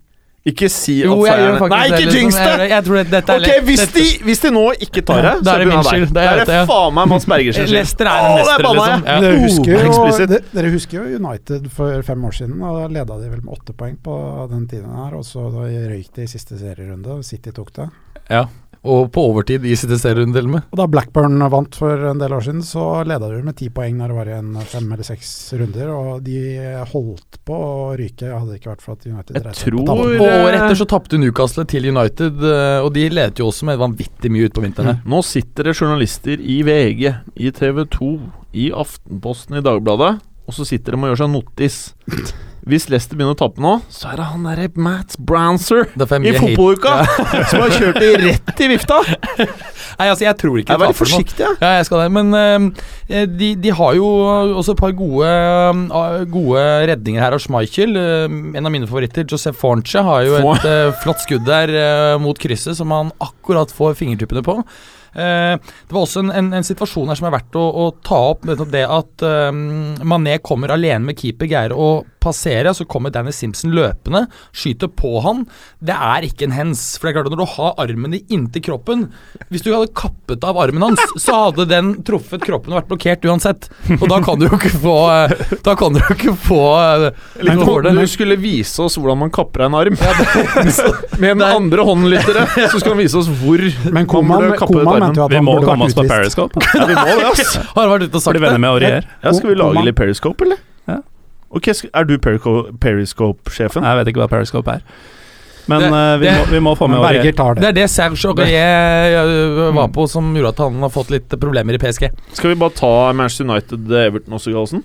Ikke si Jo, at jeg seierne Nei, ikke liksom. jinx det! Jeg, tror det, dette er Ok, hvis de, hvis de nå ikke tar det, Ja, så er det min skyld. Da er det, faen meg Mads Bergers skyld. Lester er en mester, liksom. Ja. Dere, husker jo, dere husker jo United for fem år siden. Da leda de vel med åtte poeng på den tiden her. Og så da røyk de i siste serierunde, og City tok det. Ja, og på overtid i sitt serierunde til og med. Og da Blackburn vant for en del år siden, så leda de med ti poeng når det var igjen fem eller seks runder. Og de holdt på å ryke, hadde det ikke vært for at United Jeg tror på. Og året etter så tapte Newcastle til United, eh, og de ledet jo også med vanvittig mye utpå vinteren. Mm. Nå sitter det journalister i VG, i TV 2, i Aftenposten, i Dagbladet, og så sitter de og gjør seg notis. Hvis Leicester begynner å tape nå, så er det han derre Matt Brownser er i fotballuka ja. som har kjørt det rett i vifta. Nei, altså, jeg tror ikke Jeg er veldig forsiktig, jeg. Ja, jeg skal det. Men uh, de, de har jo også et par gode, uh, gode redninger her av Schmeichel. Uh, en av mine favoritter, Josef Fornche, har jo et flott skudd der mot krysset som han akkurat får fingertuppene på. Uh, det var også en, en, en situasjon her som er verdt å, å ta opp. Det at eh, Mané kommer alene med keeper, greier å passere. Så kommer Danny Simpson løpende, skyter på han. Det er ikke en hens. For det er klart at når du har armen din inntil kroppen Hvis du hadde kappet av armen hans, så hadde den truffet kroppen og vært blokkert uansett. Og da kan du jo ikke få eh, Da kan du jo ikke få eh, Litt for det. Du skulle vise oss hvordan man kapper en arm. Med den andre hånden, lyttere, så skal han vise oss hvor Men Koman, Koman armen. mente jo at Vi må burde komme oss på. Periscope. Ja, vi må det, ass. Har vært ute og sagt Bli det. venner med Aurier. Ja, skal vi lage litt Periscope, eller? Ja. Ok, Er du Periscope-sjefen? Jeg vet ikke hva Periscope er. Men Det- uh, vi, det- må, vi må få med Berger tar Det det. er det Serge Aurier øh, var på som gjorde at han har fått litt problemer i PSG. Skal vi bare ta Manchester United-Everton også, Gallosen?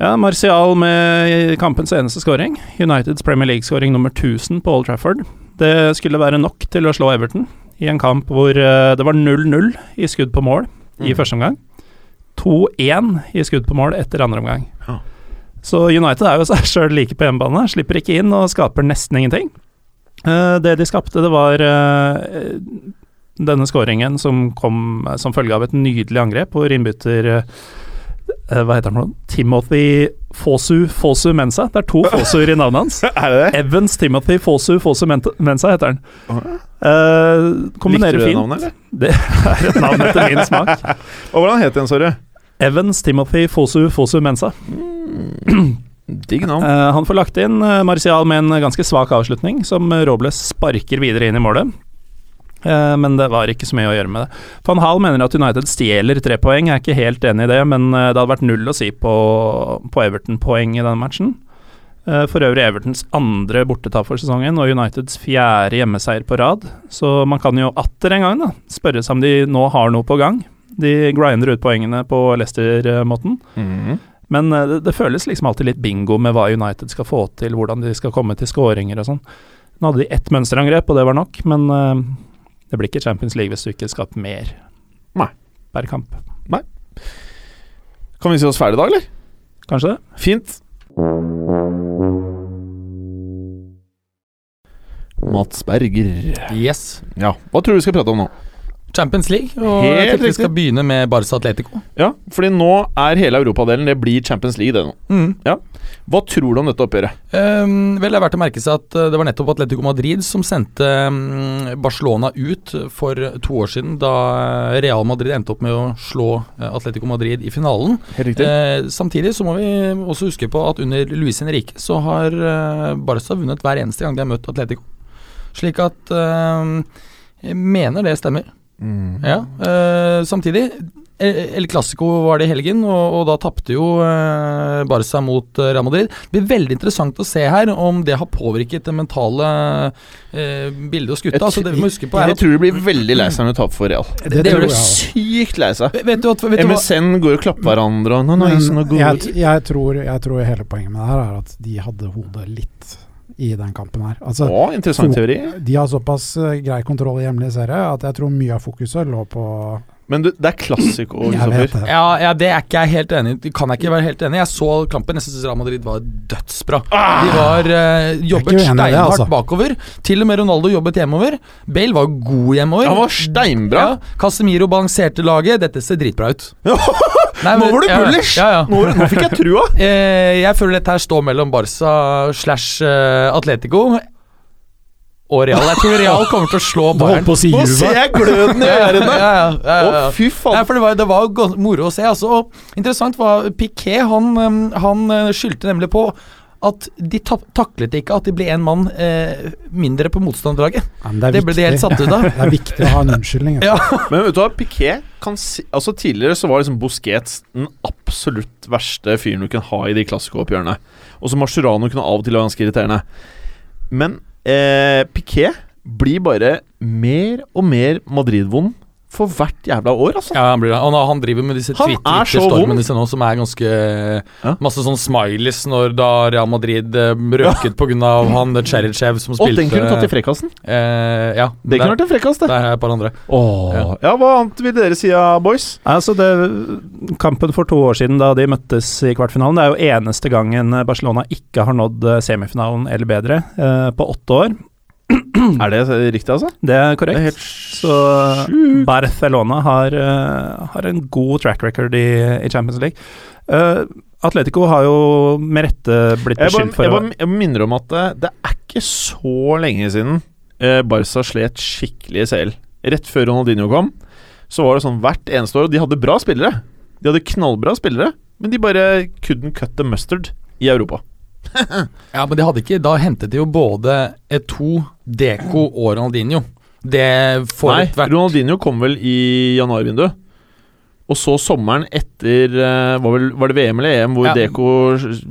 Ja, Martial med kampens eneste scoring. Uniteds Premier League-scoring nummer 1000 på Old Trafford. Det skulle være nok til å slå Everton i en kamp hvor eh, det var 0-0 i skudd på mål i Mm. første omgang. 2-1 i skudd på mål etter andre omgang. Ja. Så United er jo seg sjøl like på hjemmebane. Slipper ikke inn og skaper nesten ingenting. Eh, det de skapte, det var eh, denne skåringen som kom som følge av et nydelig angrep, hvor innbytter eh, Hva heter han for? Timothy Fosu Fosu Mensa. Det er to Fosuer i navnet hans. Er det det? Evans Timothy Fosu Fosu Mensa heter han. Eh, kombinerer Likte du det fint. navnet, eller? Det er et navn etter min smak. Og hvordan het den, sorry? Evans Timothy Fosu Fosu Mensa. Digg navn. Uh, han får lagt inn eh, Martial med en ganske svak avslutning, som Robles sparker videre inn i målet. Uh, men det var ikke så mye å gjøre med det. Van Hal mener at United stjeler tre poeng. Jeg er ikke helt enig i det, men det hadde vært null å si på, på Everton-poeng i denne matchen. For øvrig Evertons andre bortetap for sesongen og Uniteds fjerde hjemmeseier på rad. Så man kan jo atter en gang da spørre seg om de nå har noe på gang. De grinder ut poengene på Leicester-måten. Mhm. Men eh, det, det føles liksom alltid litt bingo med hva United skal få til, hvordan de skal komme til skåringer og sånn. Nå hadde de ett mønsterangrep, og det var nok, men uh, det blir ikke Champions League hvis du ikke skaper mer Nei. per kamp. Nei. Kan vi si oss ferdig da, eller? Kanskje det? Fint. Mats Berger. Yes. Ja, hva tror du vi skal prate om nå? Champions League, og Helt jeg tenkte vi skal begynne med Barca Atletico. Ja, fordi nå er hele europadelen Det blir Champions League, det nå. Mm. Hva tror du om dette oppgjøret? Um, vel, det er verdt å merke seg at eh, det var nettopp Atletico Madrid som sendte mm, Barcelona ut for to år siden, da eh, Real Madrid endte opp med å slå eh, Atletico Madrid i finalen. Helt riktig. Uh, samtidig så må vi også huske på at under Luis Henrique så har Barca vunnet hver eneste gang de har møtt Atletico. Slik at uh, jeg mener det stemmer. Mm. Ja, eh, samtidig El Clásico var det i helgen, og, og da tapte jo eh, Barca mot eh, Real Madrid. Det blir veldig interessant å se her om det har påvirket det mentale eh, bildet hos gutta. Altså, det vi må huske på er jeg at tror de blir veldig lei seg når de taper for Real. Det, det, det blir jeg sykt lei seg. Vet du, at, vet du MSN går og klapper hverandre og no, no, good. jeg, jeg, tror, jeg tror hele poenget med det her er at de hadde hodet litt i den kampen her. Altså, Å, interessant teori. de har såpass eh, grei kontroll i hjemlige serie at jeg tror mye av fokuset lå på Men du, det er klassiko, Kristoffer. ja, ja, det er ikke jeg helt enig i. Kan jeg ikke være helt enig. Jeg så kampen. Jeg syns Real Madrid var dødsbra. De var uh, jobbet steinhardt altså. bakover. Til og med Ronaldo jobbet hjemover. Bale var god hjemover. Han var steinbra. Ja, Casemiro balanserte laget. Dette ser dritbra ut. Nei, Nå var du bullish! Ja, ja. Nå, nå fikk jeg trua. Eh, jeg føler dette her står mellom Barca slash eh, Atletico og Real. Jeg tror Real kommer til å slå Bayern. på å si Nå ser jeg gløden i ørene. Ja, ja, ja, Å, ja, fy Nei, faen. for det var, det var moro å se. Altså, og interessant var Piquet Han, um, han eh, skyldte nemlig på at de ta taklet ikke at de ble en mann eh, mindre på motstanderlaget. Det, Det ble de helt satt ut av. Det er viktig å ha en unnskyldning. Ja. Men vet du hva, Piquet kan si Altså Tidligere så var liksom Busquets den absolutt verste fyren du kunne ha i de klassikooppgjørene. Og så Mascherano kunne av og til være ganske irriterende. Men eh, Piquet blir bare mer og mer Madrid-vond for hvert jævla år, altså. Ja, han, blir han, han driver med disse er Twitter-stormene sine nå, som er ganske Ja. Masse sånn smileys når da Real Madrid eh, røket på grunn av han Cherichev som Og Å, den kunne du tatt i frekkasen. eh, Ja, Det kunne vært en frekkas, det. Der er et par andre. Åh. Ja, Hva annet vil dere si, ja, boys? Altså det, kampen for to år siden da de møttes i kvartfinalen, det er jo eneste gangen Barcelona ikke har nådd eh, semifinalen eller bedre eh, på åtte år. Er det riktig, altså? Det er korrekt. Det er helt Så Barcelona har, eh, har en god track record i, i Champions League. Uh, Atletico har jo med rette blitt beskyldt for jeg, bare, jeg minner om at det, det er ikke så lenge siden uh, Barca slet skikkelig i CL. Rett før Ronaldinho kom, så var det sånn hvert eneste år. Og de hadde bra spillere. De hadde knallbra spillere, men de bare couldn't cut the mustard i Europa. Ja, men de hadde ikke Da hentet de jo både Eto, Deco og Ronaldinho. Det får Nei, Ronaldinho kom vel i januarvinduet. Og så sommeren etter eh, var, vel, var det VM eller EM hvor Ja. Deco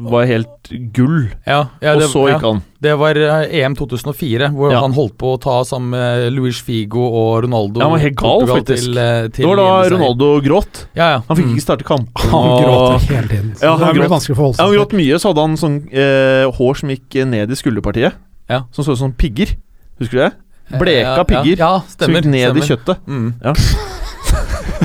var helt gull. Ja, ja, og det, så ja. gikk han. Det var eh, EM 2004, hvor Ja. han holdt på å ta sammen med Luis Figo og Ronaldo. Ja, han var helt gal, Portugal faktisk. Til, eh, til Det var da. Ronaldo gråt. Ja, ja. Han fikk Mm. ikke starte kampen. Han gråt hele tiden. Så Ja, han det gråt. forholde Ja, han gråt mye, så hadde han sånn eh, hår som gikk ned i skulderpartiet. Ja. Som så ut som pigger. Husker du det? Bleka ja, pigger. Ja, stemmer Som gikk ned i kjøttet. Mm. Ja.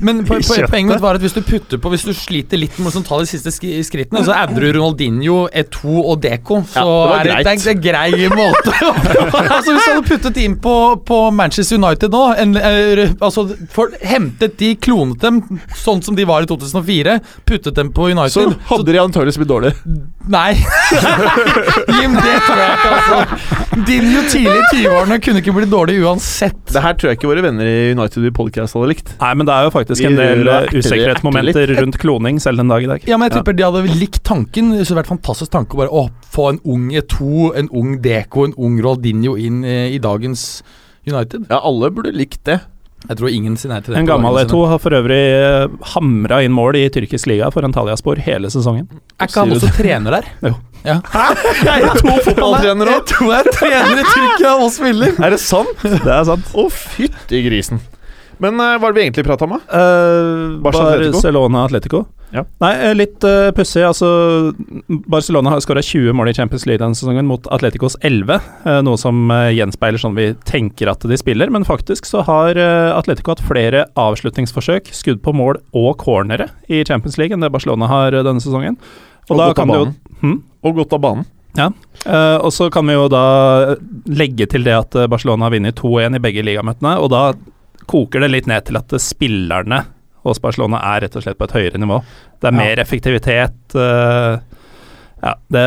Men på, på, poenget mitt var at hvis du putter på Hvis du sliter litt med å sånn ta de siste sk skrittene, så adder du Ronaldinho, Eto og Deco. Så Ja, det er det, det, greit. er, det grei måte. altså Hvis du hadde puttet inn på, på Manchester United nå en, er, altså for, Hentet de, klonet dem sånn som de var i 2004, puttet dem på United Så hadde hadde de antakeligvis blitt dårlige. Nei. Jim, det tror jeg ikke, altså. Dinjo tidlig i 20-årene kunne ikke blitt dårlig uansett. Det her tror jeg ikke våre venner i United i podcast hadde likt. Nei, men det er jo faktisk Vi en del eh, usikkerhetsmomenter rundt kloning selv den dag i dag. Ja, men jeg tipper de hadde likt tanken. Det hadde vært fantastisk tanke å bare å, få en ung E2, en ung Deco, en ung Roldinho inn eh, i dagens United. Ja, alle burde likt det. Jeg tror ingen sier nei til det. En gammel E2 har for øvrig hamra inn mål i tyrkisk liga for Antalyaspor hele sesongen. Er ikke han også trener der? Jo. Ja. Hæ? Jeg er to fotballtrenere òg! E2 er trener i Tyrkia og spiller. Er det sant? Det er sant. Å, fytti grisen. Men eh, hva er det vi egentlig prata om, da? Uh, Barcelona Atletico. Ja. Nei, eh, litt uh, pussig. Altså, Barcelona har skåra 20 mål i Champions League denne sesongen mot Atleticos 11. Uh, noe som uh, gjenspeiler sånn vi tenker at de spiller. Men faktisk så har eh, Atletico hatt flere avslutningsforsøk, skudd på mål og cornere i Champions League enn det Barcelona har eh, denne sesongen. Og da godt av kan det jo-. Hm? Og godt av banen. Eh, og så kan vi jo da legge til det at eh, Barcelona har vunnet 2-1 i begge ligamøtene, og da koker det litt ned til at spillerne hos Barcelona er rett og slett på et høyere nivå. Det er Ja. mer effektivitet. eh, ja, det,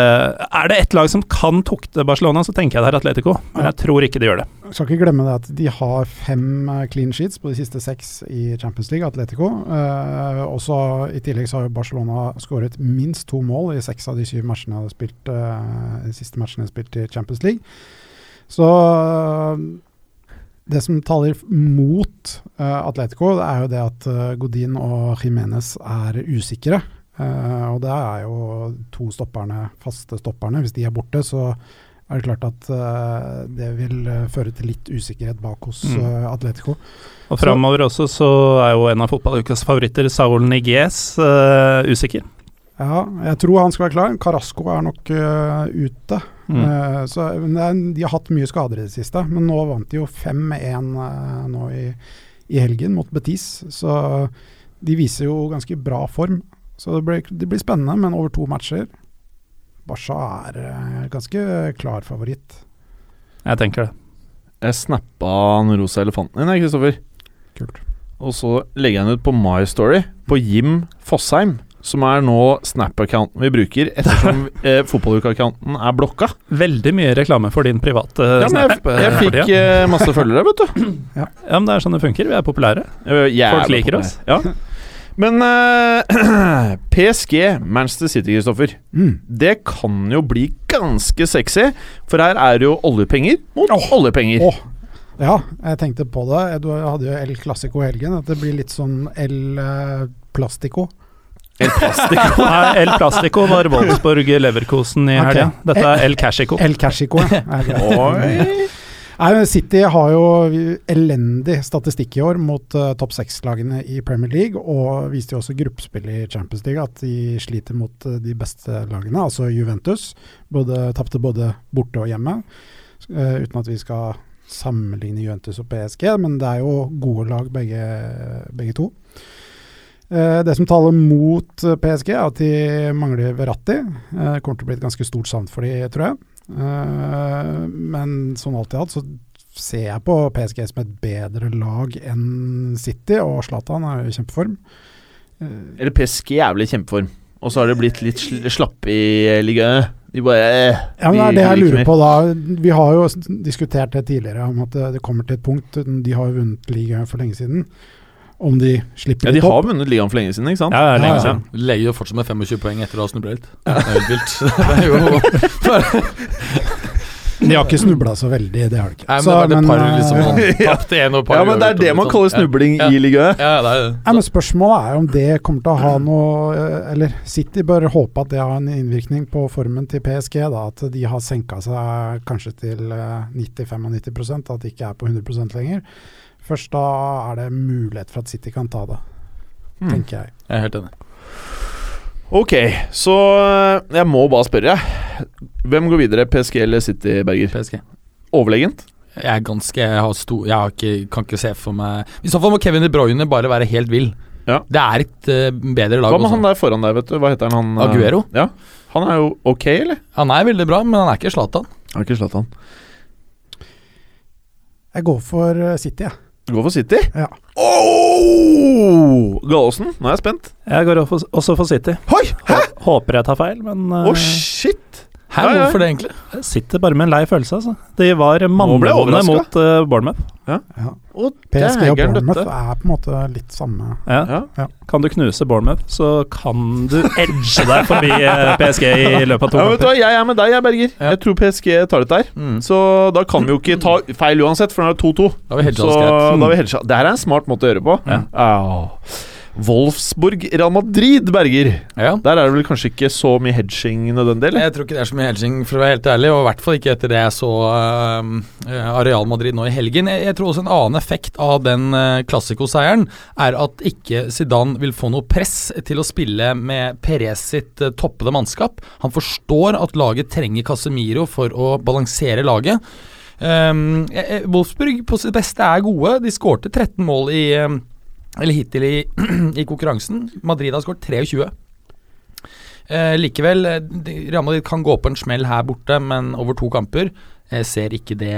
er det ett lag som kan tukte Barcelona, så tenker jeg det er Atletico. Men Ja. jeg tror ikke de gjør det. Jeg Skal ikke glemme det at de har fem eh, clean sheets på de siste seks i Champions League, Atletico. Eh, også I tillegg så har Barcelona skåret minst to mål i seks av de syv matchene de har spilt, eh, de siste matchene de har spilt i Champions League. Så det som taler mot uh, Atletico, det er jo det at uh, Godin og Jimenez er usikre. Uh, og det er jo to stopperne, faste stopperne. Hvis de er borte, så er det klart at det vil føre til litt usikkerhet bak hos Mm. Atletico. Og framover også så er jo en av fotballukas favoritter, Saul Niguez, usikker. Ja, jeg tror han skal være klar. Carasco er nok uh, ute. Mm. Uh, så, men det er, de har hatt mye skader i det siste, men nå vant de jo 5-1 uh, nå i, i helgen mot Betis. Så de viser jo ganske bra form. Så det blir, det blir spennende, men over to matcher Barca er eh, ganske klar favoritt. Jeg tenker det. Jeg snappa den rosa elefanten din, Kristoffer. Kult. Og så legger jeg den ut på My Story på Jim Fossheim. Som er nå Snap-accounten vi bruker ettersom eh, fotballuka-accounten er blokka. Veldig mye reklame for din private Ja, Snap. jeg, eh, jeg fikk eh, masse følgere, vet du. Ja, men det er sånn det funker. Vi er populære. Eh, jævla Folk liker oss. Ja. Men eh, PSG, Manchester City, Kristoffer. Mm. Det kan jo bli ganske sexy, for her er det jo oljepenger mot oljepenger. Oh. Ja, jeg tenkte på det. Du hadde jo El Classico i helgen. At det blir litt sånn El eh, Plastico. Nei, El Plastico var Wolfsburg Leverkosen i helga. Dette er El Cashico. El Cashico, ja. City har jo elendig statistikk i år mot uh, topp seks-lagene i Premier League, og viste jo også gruppespill i Champions League at de sliter mot uh, de beste lagene, altså Juventus. Både, Tapte både borte og hjemme, uh, uten at vi skal sammenligne Juventus og PSG, men det er jo gode lag begge, begge to. Eh, det som taler mot eh, PSG, er at de mangler Verratti. Det kommer til å bli et ganske stort savn for de, tror jeg. Eh, men sånn alt i alt så ser jeg på PSG som et bedre lag enn City, og Zlatan er jo i kjempeform. Eh, Eller PSG er vel i kjempeform, og så har det blitt litt sl slappe i ligaene. De bare eh, ja, men det er det jeg lurer på da. Vi har jo diskutert det tidligere, om at det, det kommer til et punkt De har jo vunnet ligaen for lenge siden. Om de slipper Ja, de litt har vunnet ligaen for lenge siden, ikke sant? Ja, det er lenge Ja, ja. siden. Leier jo fortsatt med 25 poeng etter å ha snubla litt. Det er helt vilt. De har ikke snubla så veldig, det har de ikke. Nei, men Så, det var par eh, liksom sånn, Tapte én og par Ja, men det er det man kaller snubling i ligaen. Ja, ja, det er det. Nei, men Spørsmålet er om det kommer til å ha noe eh, Eller City bør håpe at det har en innvirkning på formen til PSG. da, At de har senka seg kanskje til eh, 90-95 at de ikke er på 100 lenger. Først da er det mulighet for at City kan ta det, mm. tenker jeg. Jeg er helt enig. Ok, så eh, jeg må bare spørre, jeg. Hvem går videre, PSG eller City, Berger? PSG. Overlegent? Jeg er ganske Jeg, har stor, jeg har ikke, kan ikke se for meg I så fall må Kevin De Bruyne bare være helt vill. Ja. Det er et uh, bedre lag Hva med også. han der foran deg, vet du? Hva heter han? han eh, Aguero? Ja. Han er jo ok, eller? Han er veldig bra, men han er ikke Zlatan. er ikke Zlatan. han. Jeg går for City, jeg. Gå for City? Ja. Oh! Gallosen, nå er jeg spent. Jeg går også også for City. Hoi! Hæ? Håper jeg tar feil, men Å, eh, shit! Hæ, Ja, ja. hvorfor det, egentlig? jeg sitter bare med en lei følelse, altså. De var overrasket. mot uh, Bournemouth. Ja. Å, PSG og Bournemouth er på en måte litt samme Ja. Ja. Kan du knuse Bournemouth, så kan du edge deg forbi eh, PSG i løpet av to kamper. hva, Jeg er med deg, jeg, Berger. Ja. Jeg tror PSG tar dette her. Mm. Så da kan vi jo ikke ta feil uansett, for nå er det 2-2. Da har vi hedga Så oss greit. da har vi hedga. Det her er en smart måte å gjøre på. Ja. Au. Wolfsburg, Real Madrid, Berger. Ja. Der er det vel kanskje ikke så mye hedging nødvendig, eller? Jeg tror ikke det er så mye hedging, for å være helt ærlig. Og i hvert fall ikke etter det jeg så uh, Areal Real Madrid nå i helgen. Jeg, jeg tror også en annen effekt av den uh, klassikoseieren er at ikke Zidane vil få noe press til å spille med Perez sitt uh, toppede mannskap. Han forstår at laget trenger Casemiro for å balansere laget. Um, eh, eh, Wolfsburg på sitt beste er gode. De skårte 13 mål i um, eller hittil i, i konkurransen. Madrid har skåret 23. Eh, likevel, eh, Real Madrid kan gå på en smell her borte, men over to kamper eh, ser ikke det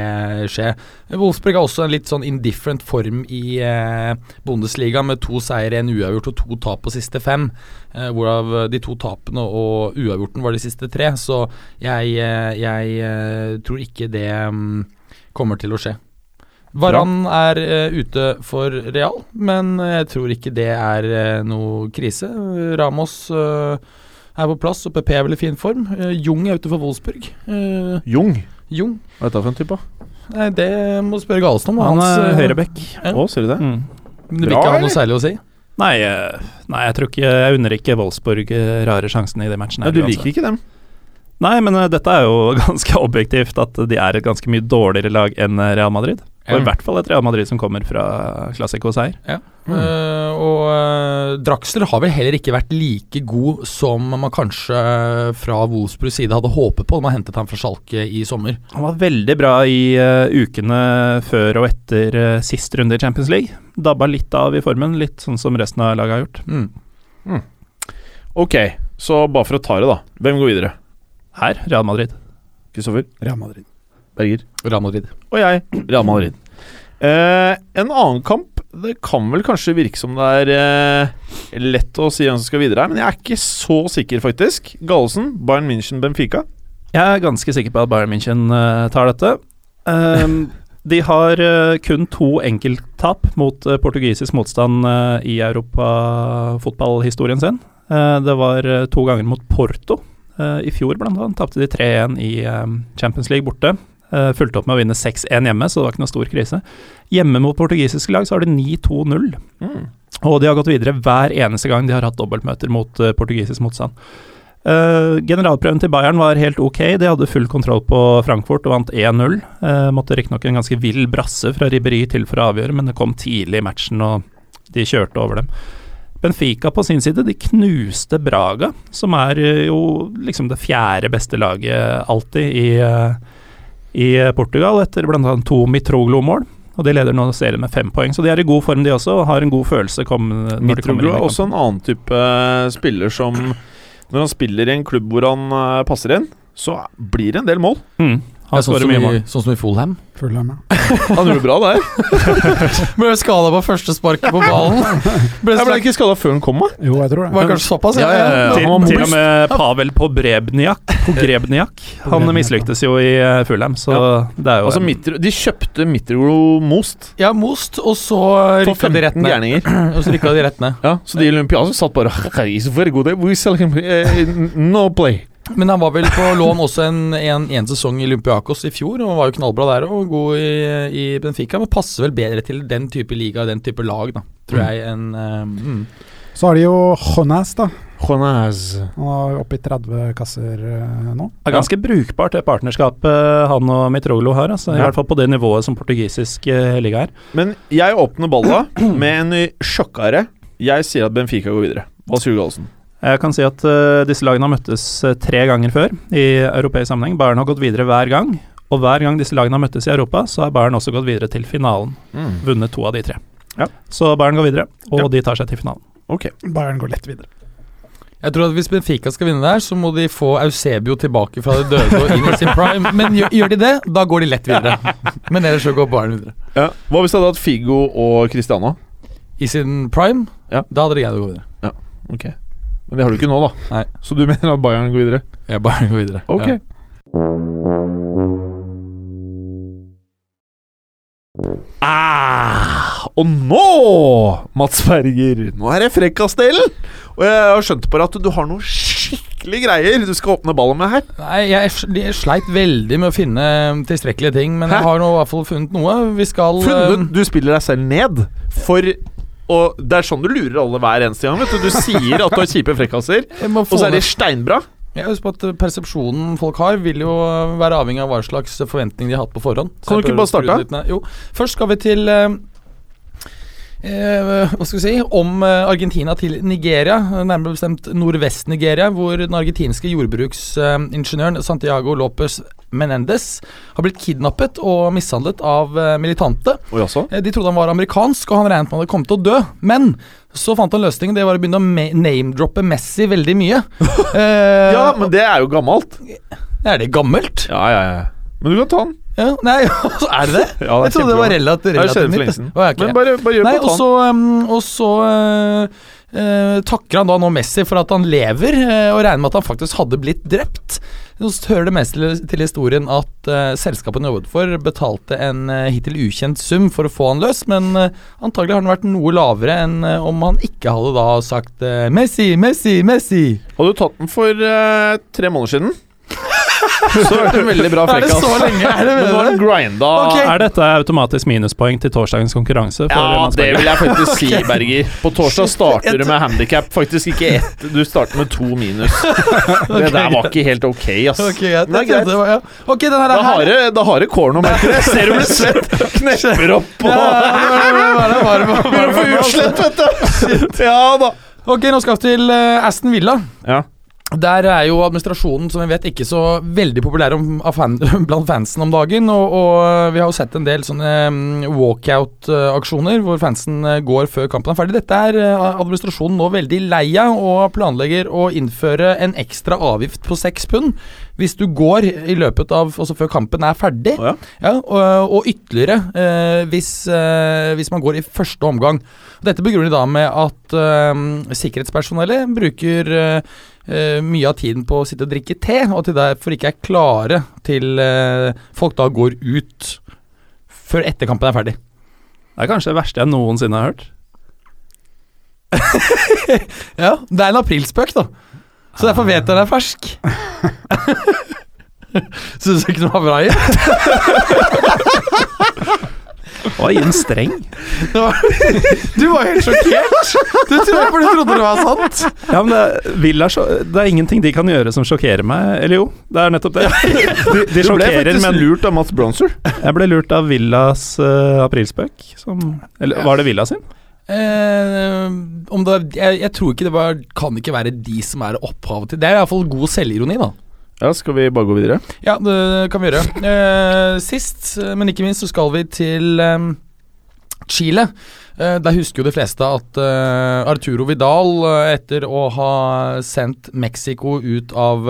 skje. Wolfsburg har også en litt sånn indifferent form i eh, Bundesliga, med to seire, en uavgjort og to tap på siste fem. Eh, hvorav de to tapene og uavgjorten var de siste tre. Så jeg, eh, jeg tror ikke det um, kommer til å skje. Varan er uh, ute for Real, men jeg tror ikke det er uh, noe krise. Ramos uh, er på plass, og PP er vel i fin form. Eh, Jung er ute for Wolfsburg. Eh, Jung. Jung Hva er dette for en type? Nei, det må du spørre Galesen om. Han Hans, er eh, høyrebekk. Ja. Å, ser du det? Mm. Det vil ikke ha noe særlig å si. Nei, eh, nei, jeg tror ikke Jeg unner ikke Wolfsburg eh, rare sjansene i de matchene. Ja, du liker liker ikke dem? Nei, men eh, dette er jo ganske objektivt at de er et ganske mye dårligere lag enn eh, Real Madrid. Og Ja. i hvert fall et Real Madrid som kommer fra Classico-seier. Mm. Uh, og uh, Draxler har vel heller ikke vært like god som man kanskje fra Wolfsburgs side hadde håpet på da man hentet ham fra Schalke i sommer. Han var veldig bra i uh, ukene før og etter uh, sist runde i Champions League. Dabba litt av i formen, litt sånn som resten av laget har gjort. Mm. Ok, så bare for å ta det, da. Hvem går videre? Her, Real Madrid. Kristoffer? Real Madrid. Berger? Real Madrid. Og jeg, Real Madrid. Eh, en annen kamp Det kan vel kanskje virke som det er eh, lett å si hvem som skal videre her, men jeg er ikke så sikker, faktisk. Gallesen, Bayern München, Benfica. Jeg er ganske sikker på at Bayern München eh, tar dette. Ehm, de har eh, kun to enkelttap mot eh, portugisisk motstand eh, i europafotballhistorien sin. Eh, det var eh, to ganger mot Porto. I fjor blant annet tapte de 3-1 i Champions League borte. Uh, fulgte opp med å vinne 6-1 hjemme, så det var ikke noe stor krise. Hjemme mot portugisiske lag så har de 9-2-0. Mm. Og de har gått videre hver eneste gang de har hatt dobbeltmøter mot eh, portugisisk motstand. Uh, generalprøven til Bayern var helt ok. De hadde full kontroll på Frankfurt og vant 1-0. Uh, måtte riktignok en ganske vill brasse fra Ribberi til for å avgjøre, men det kom tidlig i matchen, og de kjørte over dem. Benfica på sin side, de knuste Braga, som er eh, jo liksom det fjerde beste laget alltid i, eh, i Portugal, etter bl.a. to Mitroglo-mål. Og de leder nå serien med fem poeng, så de er i god form de også, og har en god følelse kom, i er også en annen type eh, spiller som Når han spiller i en klubb hvor han eh, passer inn, så blir det en del mål. Mm. Han sånn, som i, sånn som i Fulham. Fulham, ja. Han gjorde det bra der. Ble skada på første sparket på ballen. Ble Jeg ble ikke skada før han kom, da. Jo, jeg tror det. Var kanskje såpass? Ja, ja, ja. Til, til og med Pavel på Brebniak. På Grebniak. Han mislyktes jo i eh, Fulham, så det er jo Altså, Mitro, de kjøpte Mitro Most Ja, Most, og så rykka de rett ned. Og så rykka de rett ned. Ja, så de i Olympiaden satt bare "Okay, he's very good. We sell him eh, no play. Men han var vel på lån også en, en, en sesong i Olympiakos i fjor, og var jo knallbra der og god i, i Benfica. Men passer vel bedre til den type liga og den type lag, da, tror Mm. jeg, En, eh, mm. Så har de jo Jonas, da. Jonas. Han er oppe i 30 kasser eh, nå. Det er ganske brukbart det partnerskapet han og Mitroglo har, altså, i hvert fall på det nivået som portugisisk eh, liga er. Men jeg åpner balla med en ny sjokkare. Jeg sier at Benfica går videre. Hva sier du, Gallosen? Jeg kan si at uh, disse lagene har møttes eh, tre ganger før i europeisk sammenheng. Bayern har gått videre hver gang, og hver gang disse lagene har møttes i Europa, så har Bayern også gått videre til finalen. Vunnet to av de tre. Ja. Så Bayern går videre, og Ja. de tar seg til finalen. Ok. Bayern går lett videre. Jeg tror at Hvis Benfica skal vinne der, så må de få Eusebio tilbake fra det døde og inn i sin prime. Men gjør, gjør de det, da går de lett videre. Men ellers så går Bayern videre. Ja. Hva hvis det hadde hatt Figo og Cristiano? I sin prime, Ja. da hadde de greid å gå videre. Ok. Men det har du ikke nå, da. Nei. Så du mener at Bayern går videre? Ja, Bayern går videre. Ok. Ja. Ah, og nå, Mats Berger, nå er det frekkasdelen! Og jeg har skjønt på deg at du har noe skikkelig greier du skal åpne ballen med her. Nei, jeg, jeg sleit veldig med å finne tilstrekkelige ting, men Hæ? jeg har nå i hvert fall funnet noe. Vi skal Funnet Du spiller deg selv ned for og det er sånn du lurer alle hver eneste gang. vet Du Du sier at du har kjipe frekkaser, og så er de steinbra. Jeg husker på at eh, Persepsjonen folk har, vil jo eh, være avhengig av hva slags forventning de har hatt på forhånd. Så Kan du ikke bare starte? det. Jo, først skal vi til eh, eh, hva skal vi si Om Argentina til Nigeria, nærmere bestemt Nordvest-Nigeria, hvor den argentinske jordbruksingeniøren Santiago Lopez Menendez har blitt kidnappet og mishandlet av eh, militante. Eh, De trodde han var amerikansk, og han regnet med han hadde kommet til å dø. Men så fant han løsningen. Det var å begynne å name-droppe Messi veldig mye. Eh, Ja, men det er jo gammelt. Er det gammelt? Ja, ja, ja. Men du kan ta den. Ja, nei, er det det? Ja, Jeg trodde det var relativt, relativt nytt. siden. Å. Men bare, bare gjør Nei, på og ta så, um, og så uh, uh, takker han da nå Messi for at han lever, uh, og regner med at han faktisk hadde blitt drept. Så hører det mest til, til historien at uh, selskapet han jobbet for, betalte en uh, hittil ukjent sum for å få han løs, men uh, antagelig har den vært noe lavere enn om han ikke hadde da sagt Messi, Messi, Messi. Hadde du tatt den for tre måneder siden, så var det en veldig bra Er det så lenge? Er det Men grinda okay. Er dette automatisk minuspoeng til torsdagens konkurranse? for Ja, det vil jeg faktisk si, Berger. På torsdag starter du med handikap. Faktisk ikke ett, du starter med to minus. Det der var ikke helt ok, ass. Okay, ja. det er greit. det var- ja. okay, den her Da er har det, da har det kår merker. Jeg ser du blir svett. Knepper opp og Begynner å få utslett, vet du. Ja da. Ok, nå skal vi til eh, Aston Villa. Ja. Der er jo administrasjonen, som vi vet, ikke så veldig populær om, fan, blant fansen om dagen. Og, og vi har jo sett en del sånne mm, walkout-aksjoner hvor fansen eh, går før kampen er ferdig. Dette er eh, administrasjonen nå veldig lei av, og planlegger å innføre en ekstra avgift på seks pund hvis du går i løpet av Altså før kampen er ferdig. Ja. Ja, og, og ytterligere eh, hvis, eh, hvis man går i første omgang. Dette begrunner de da med at eh, sikkerhetspersonellet bruker eh, eh, mye av tiden på å sitte og drikke te, og at de derfor ikke er klare til eh, folk da går ut før etterkampen er ferdig. Det er kanskje det verste jeg noensinne har hørt. Ja, det er en aprilspøk, da. Så derfor vet jeg den er fersk. Syns du ikke den var bra, Jim? Å, en streng. Var- Du var helt sjokkert! Du tror for du trodde det var sant. Ja, men det, Villa, det er ingenting de kan gjøre som sjokkerer meg. Eller jo, det er nettopp det. De, de Du ble sjokkerer, faktisk men lurt av Mats Bronzer. jeg ble lurt av Villas uh, aprilspøk. Som, eller var det Villa sin? Eh, om det, jeg, jeg tror ikke det var, kan ikke være de som er opphavet til Det er iallfall god selvironi, da. Ja, skal vi bare gå videre? Ja, det kan vi gjøre. Eh, sist, men ikke minst, så skal vi til eh, Chile. Eh, der husker jo de fleste at Arturo Vidal, etter å ha sendt Mexico ut av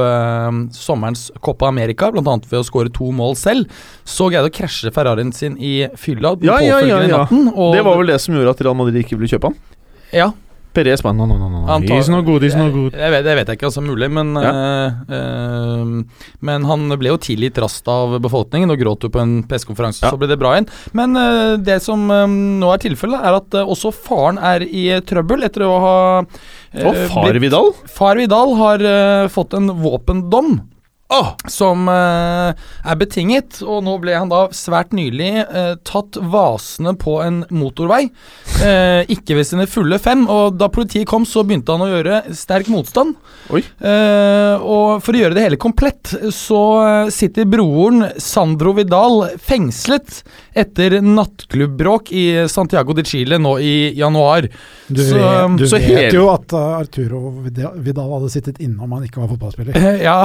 sommerens Copa America, bl.a. ved å skåre to mål selv, så greide å krasje Ferrarien sin i fylla Ja, ja, ja, ja. natten. Det var vel det som gjorde at Real Madrid ikke ville kjøpe han. Ja, Perez bare no, no, no, no. He's no good, he's no good. Jeg, jeg vet, det vet jeg ikke, altså mulig, men eh, uh, Men han ble jo tilgitt raskt av befolkningen og gråt jo på en pressekonferanse, Ja. så ble det bra igjen. Men uh, det som um, nå er tilfellet, er at uh, også faren er i trøbbel etter å ha Og far blitt- Vidal? Far Vidal har fått en våpendom. Som uh, er betinget, og nå ble han da svært nylig uh, tatt vasende på en motorvei. Uh, ikke ved sine fulle fem, og da politiet kom, så begynte han å gjøre sterk motstand. Og for å gjøre det hele komplett, så sitter broren Sandro Vidal fengslet etter nattklubbråk i Santiago de Chile nå i januar. Du, Så- vet- du så vet hele- jo at uh, Arturo Vidal hadde sittet inne om han ikke var fotballspiller. Ja,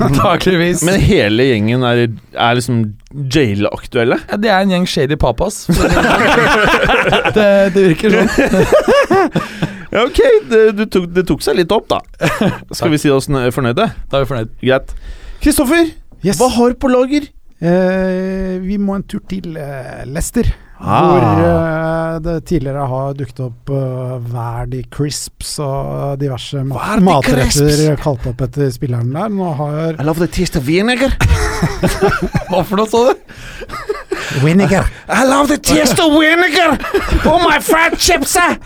antakeligvis. Men hele gjengen er, er liksom jail-aktuelle? Ja, det er en gjeng shady papas. det sånn. det, det virker sånn. Ja, ok, det, du tok, det tok seg litt opp, da. Skal vi si oss nø- fornøyde? Da er vi fornøyd. Greit. Kristoffer, Yes. hva har du på lager? Eh, vi må en tur til eh, Leicester. Ah. Hvor eh, det tidligere har dukket opp uh, Verdi Crisps og diverse mat matretter kalt opp etter spilleren der. Nå har I love the taste of vinegar. Hva for noe, sa du? Vinegar. I love the taste of vinegar Oh my fried chips eh?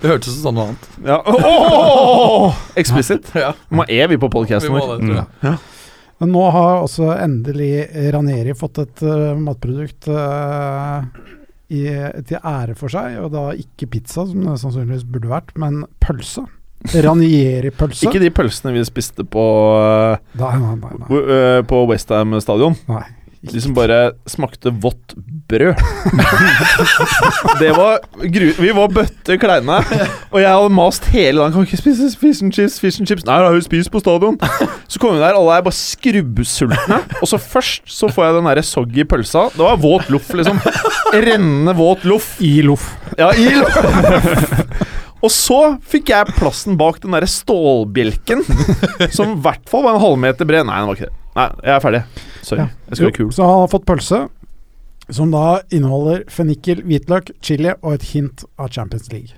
Det hørtes ut som noe annet. Ja. Oh! Eksplisitt. Ja, Må er vi på vi må vår? det, tror jeg. Men nå har også endelig Raneri fått et uh, matprodukt uh, i, til ære for seg, og da ikke pizza, som det sannsynligvis burde vært, men pølse. Ranieri-pølse. Ikke de pølsene vi spiste på, uh, Nei, nei, nei. uh, på Westham stadion. nei. De som bare smakte vått brød. det var gru... Vi var bøtte kleine, og jeg hadde mast hele dagen. Kan ikke spise fish and chips, fish and chips. Nei, jeg har jo spist på stadion. Så kommer vi der, alle er bare skrubbsultne. Og så først så får jeg den derre soggy pølsa. Det var våt loff, liksom. Rennende våt loff. I loff. Ja, i loff. Og så fikk jeg plassen bak den derre stålbjelken, som i hvert fall var en halvmeter bred. Nei, den var ikke det. Nei, jeg er ferdig. Sorry. Ja. Jeg skal være kul. Så han har fått pølse, som da inneholder fennikel, hvitløk, chili og et hint av Champions League.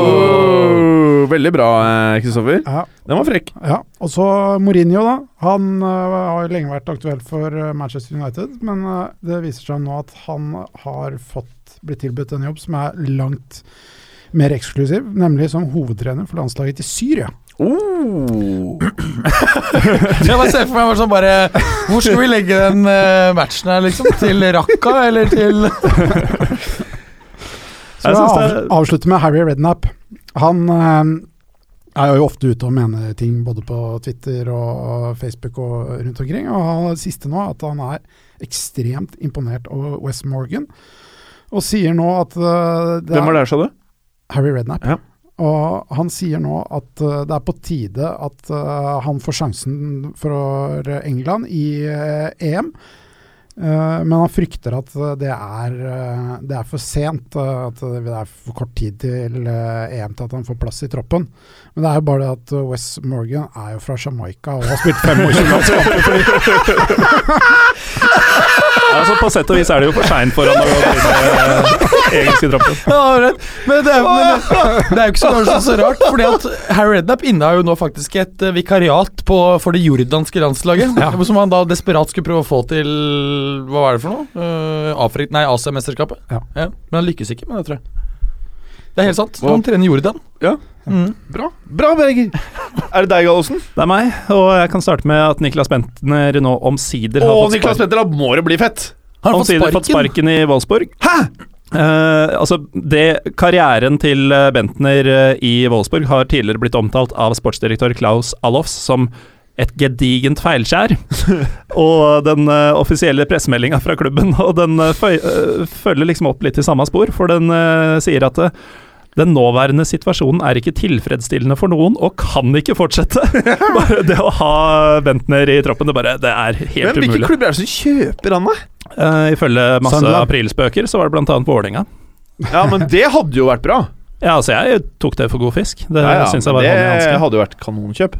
Oh, veldig bra, eh, Kristoffer. Ja, Den var frekk. ja. Og så Mourinho, da. Han uh, har jo lenge vært aktuell for øh, Manchester United, men uh, det viser seg nå at han har fått blitt tilbudt en jobb som er langt mer eksklusiv, nemlig som hovedtrener for landslaget til Syria. Oh. Jeg bare ser for meg bare sånn bare Hvor skal vi legge den eh, matchen her, liksom? Til Raqqa, eller til Så Jeg av, avslutter med Harry Redknapp. Han øh, er jo ofte ute og mener ting både på Twitter og Facebook og rundt omkring. Og han det siste nå at han er ekstremt imponert over West Morgan. Og sier nå at øh, det Hvem var det her, sa du? Harry Redknapp. Ja. Og han sier nå at øh, det er på tide at øh, han får sjansen for England i øh, EM. Eh, men han frykter at det er, det er for sent. at det er for kort tid til EM til at han får plass i troppen. Men det er jo bare det at Wes Morgan er jo fra Jamaica og har spilt 25 landskamper. Altså, på sett og vis er det jo for seint for han å gå i engelske troppen. Ja, rett. Men det er, men det er jo ikke så, kanskje så rart, fordi at Harry Rednap innehar jo nå faktisk et eh, vikariat på, for det jordanske landslaget. Som han da desperat skulle prøve å få til Hva var det for noe? Uh, Afrik, nei, Asiamesterskapet. Ja. Ja. Men han lykkes ikke med det, tror jeg. Det er helt sant. Han trener Jordan. Ja. Mm. Bra. Bra, Berger. Er det deg, Gallosen? Det er meg, og jeg kan starte med at Niklas Bentner nå omsider har Åh, fått Niklas sparken. Petter, da må det bli fett! Har han fått Omsider fått sparken? sparken i Wolfsburg. Hæ?! Uh, altså, det, Karrieren til eh, Bentner eh, i Wolfsburg har tidligere blitt omtalt av sportsdirektør Klaus Allofs som et gedigent feilskjær. og den uh, offisielle pressemeldinga fra klubben og den uh, følger liksom opp litt i samme spor, for den sier at den nåværende situasjonen er ikke tilfredsstillende for noen, og kan ikke fortsette. bare det å ha Bentner i troppen, det, bare, det er helt Men hvilke klubber er det som kjøper han, da? Uh, ifølge masse Sandland. aprilspøker, så var det annet Vålerenga. Ja, men det hadde jo vært bra. Ja, altså jeg tok det for god fisk. Det Ja, ja, synes jeg var det vanlig vanskelig. hadde jo vært kanonkjøp.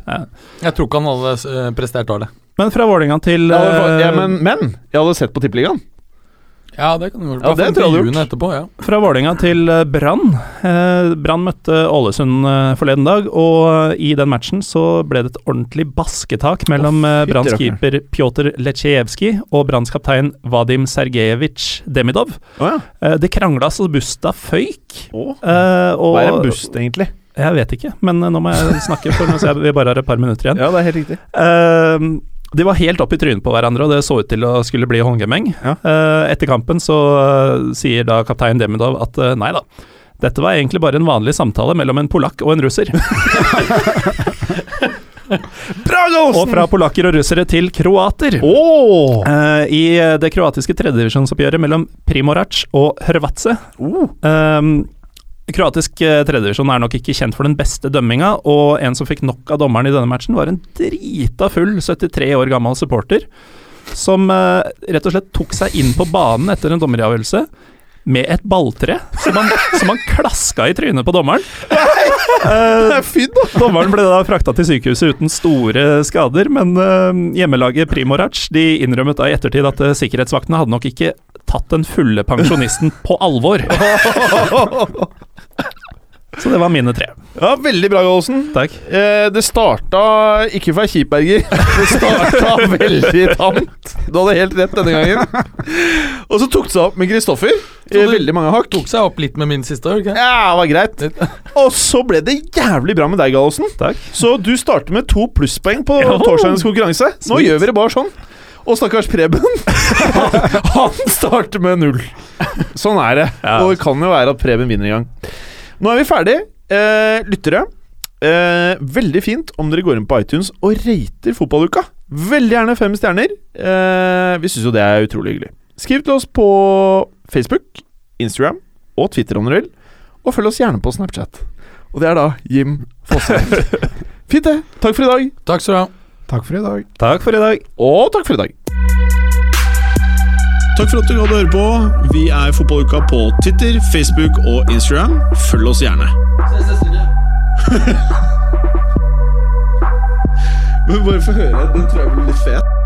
Jeg tror ikke han hadde eh, prestert av det. Men fra Vålerenga til eh, ja, men, men jeg hadde sett på Tippeligaen. Ja, det kan du gjøre. Ja, det tror jeg hadde gjort. etterpå, ja. Fra Vålerenga til eh, Brann. Eh, Brann møtte Ålesund eh, forleden dag, og i den matchen så ble det et ordentlig basketak mellom oh, Branns keeper Pjotr Letsjejevskij og Branns kaptein Vadim Sergejevitsj Demidov. Oh, ja. Det krangla så busta føyk. Eh, og Hva er en bust, egentlig? Jeg vet ikke, men nå må jeg snakke, for nå så jeg vi bare har et par minutter igjen. Ja, det er helt riktig. Eh, de var helt opp i trynet på hverandre, og det så ut til å skulle bli håndgemeng. Ja. Eh, etter kampen så eh, sier da kaptein Demidov at eh, nei da, dette var egentlig bare en vanlig samtale mellom en polakk og en russer. Bra, og fra polakker og russere til kroater. Oh. Uh, I det kroatiske tredjedivisjonsoppgjøret mellom Primorac og Hrvatse Oh. Kroatisk tredjevisjon er nok ikke kjent for den beste dømminga, og en som fikk nok av dommeren i denne matchen, var en drita full 73 år gammel supporter, som eh, rett og slett tok seg inn på banen etter en dommeravgjørelse med et balltre, som han, som han klaska i trynet på dommeren. Eh, da! Dommeren ble da frakta til sykehuset uten store skader, men uh, hjemmelaget Primorac de innrømmet da i ettertid at eh, sikkerhetsvaktene hadde nok ikke tatt den fulle pensjonisten på alvor. Så det var mine tre. Ja, Veldig bra, Gallosen. Takk. Eh, det starta ikke for ei kjip, Det starta veldig tamt. Du hadde helt rett denne gangen. Og så tok det seg opp med Kristoffer. Eh, veldig mange hakk. Tok seg opp litt med min siste, år. Okay? Ja, det var greit. Og så ble det jævlig bra med deg, Gallosen. Takk. Så du starter med to plusspoeng på Joho! torsdagens konkurranse. Nå Sweet. gjør vi det bare sånn. Og stakkars Preben, han starter med null. Sånn er det. Ja. Og det kan jo være at Preben vinner en gang. Nå er vi ferdig. Eh, lyttere, eh, veldig fint om dere går inn på iTunes og rater fotballuka. Veldig gjerne fem stjerner. Eh, vi syns jo det er utrolig hyggelig. Skriv til oss på Facebook, Instagram og Twitter om dere vil. Og følg oss gjerne på Snapchat. Og det er da Jim Fosheim. Fint, det. Takk for i dag. Takk skal du ha. Takk for i dag. Takk for i dag. Og takk for i dag. Takk for at du gadd å høre på. Vi er Fotballuka på Twitter, Facebook og Instagram. Følg oss gjerne. Men bare få høre. Den tror jeg blir litt fet.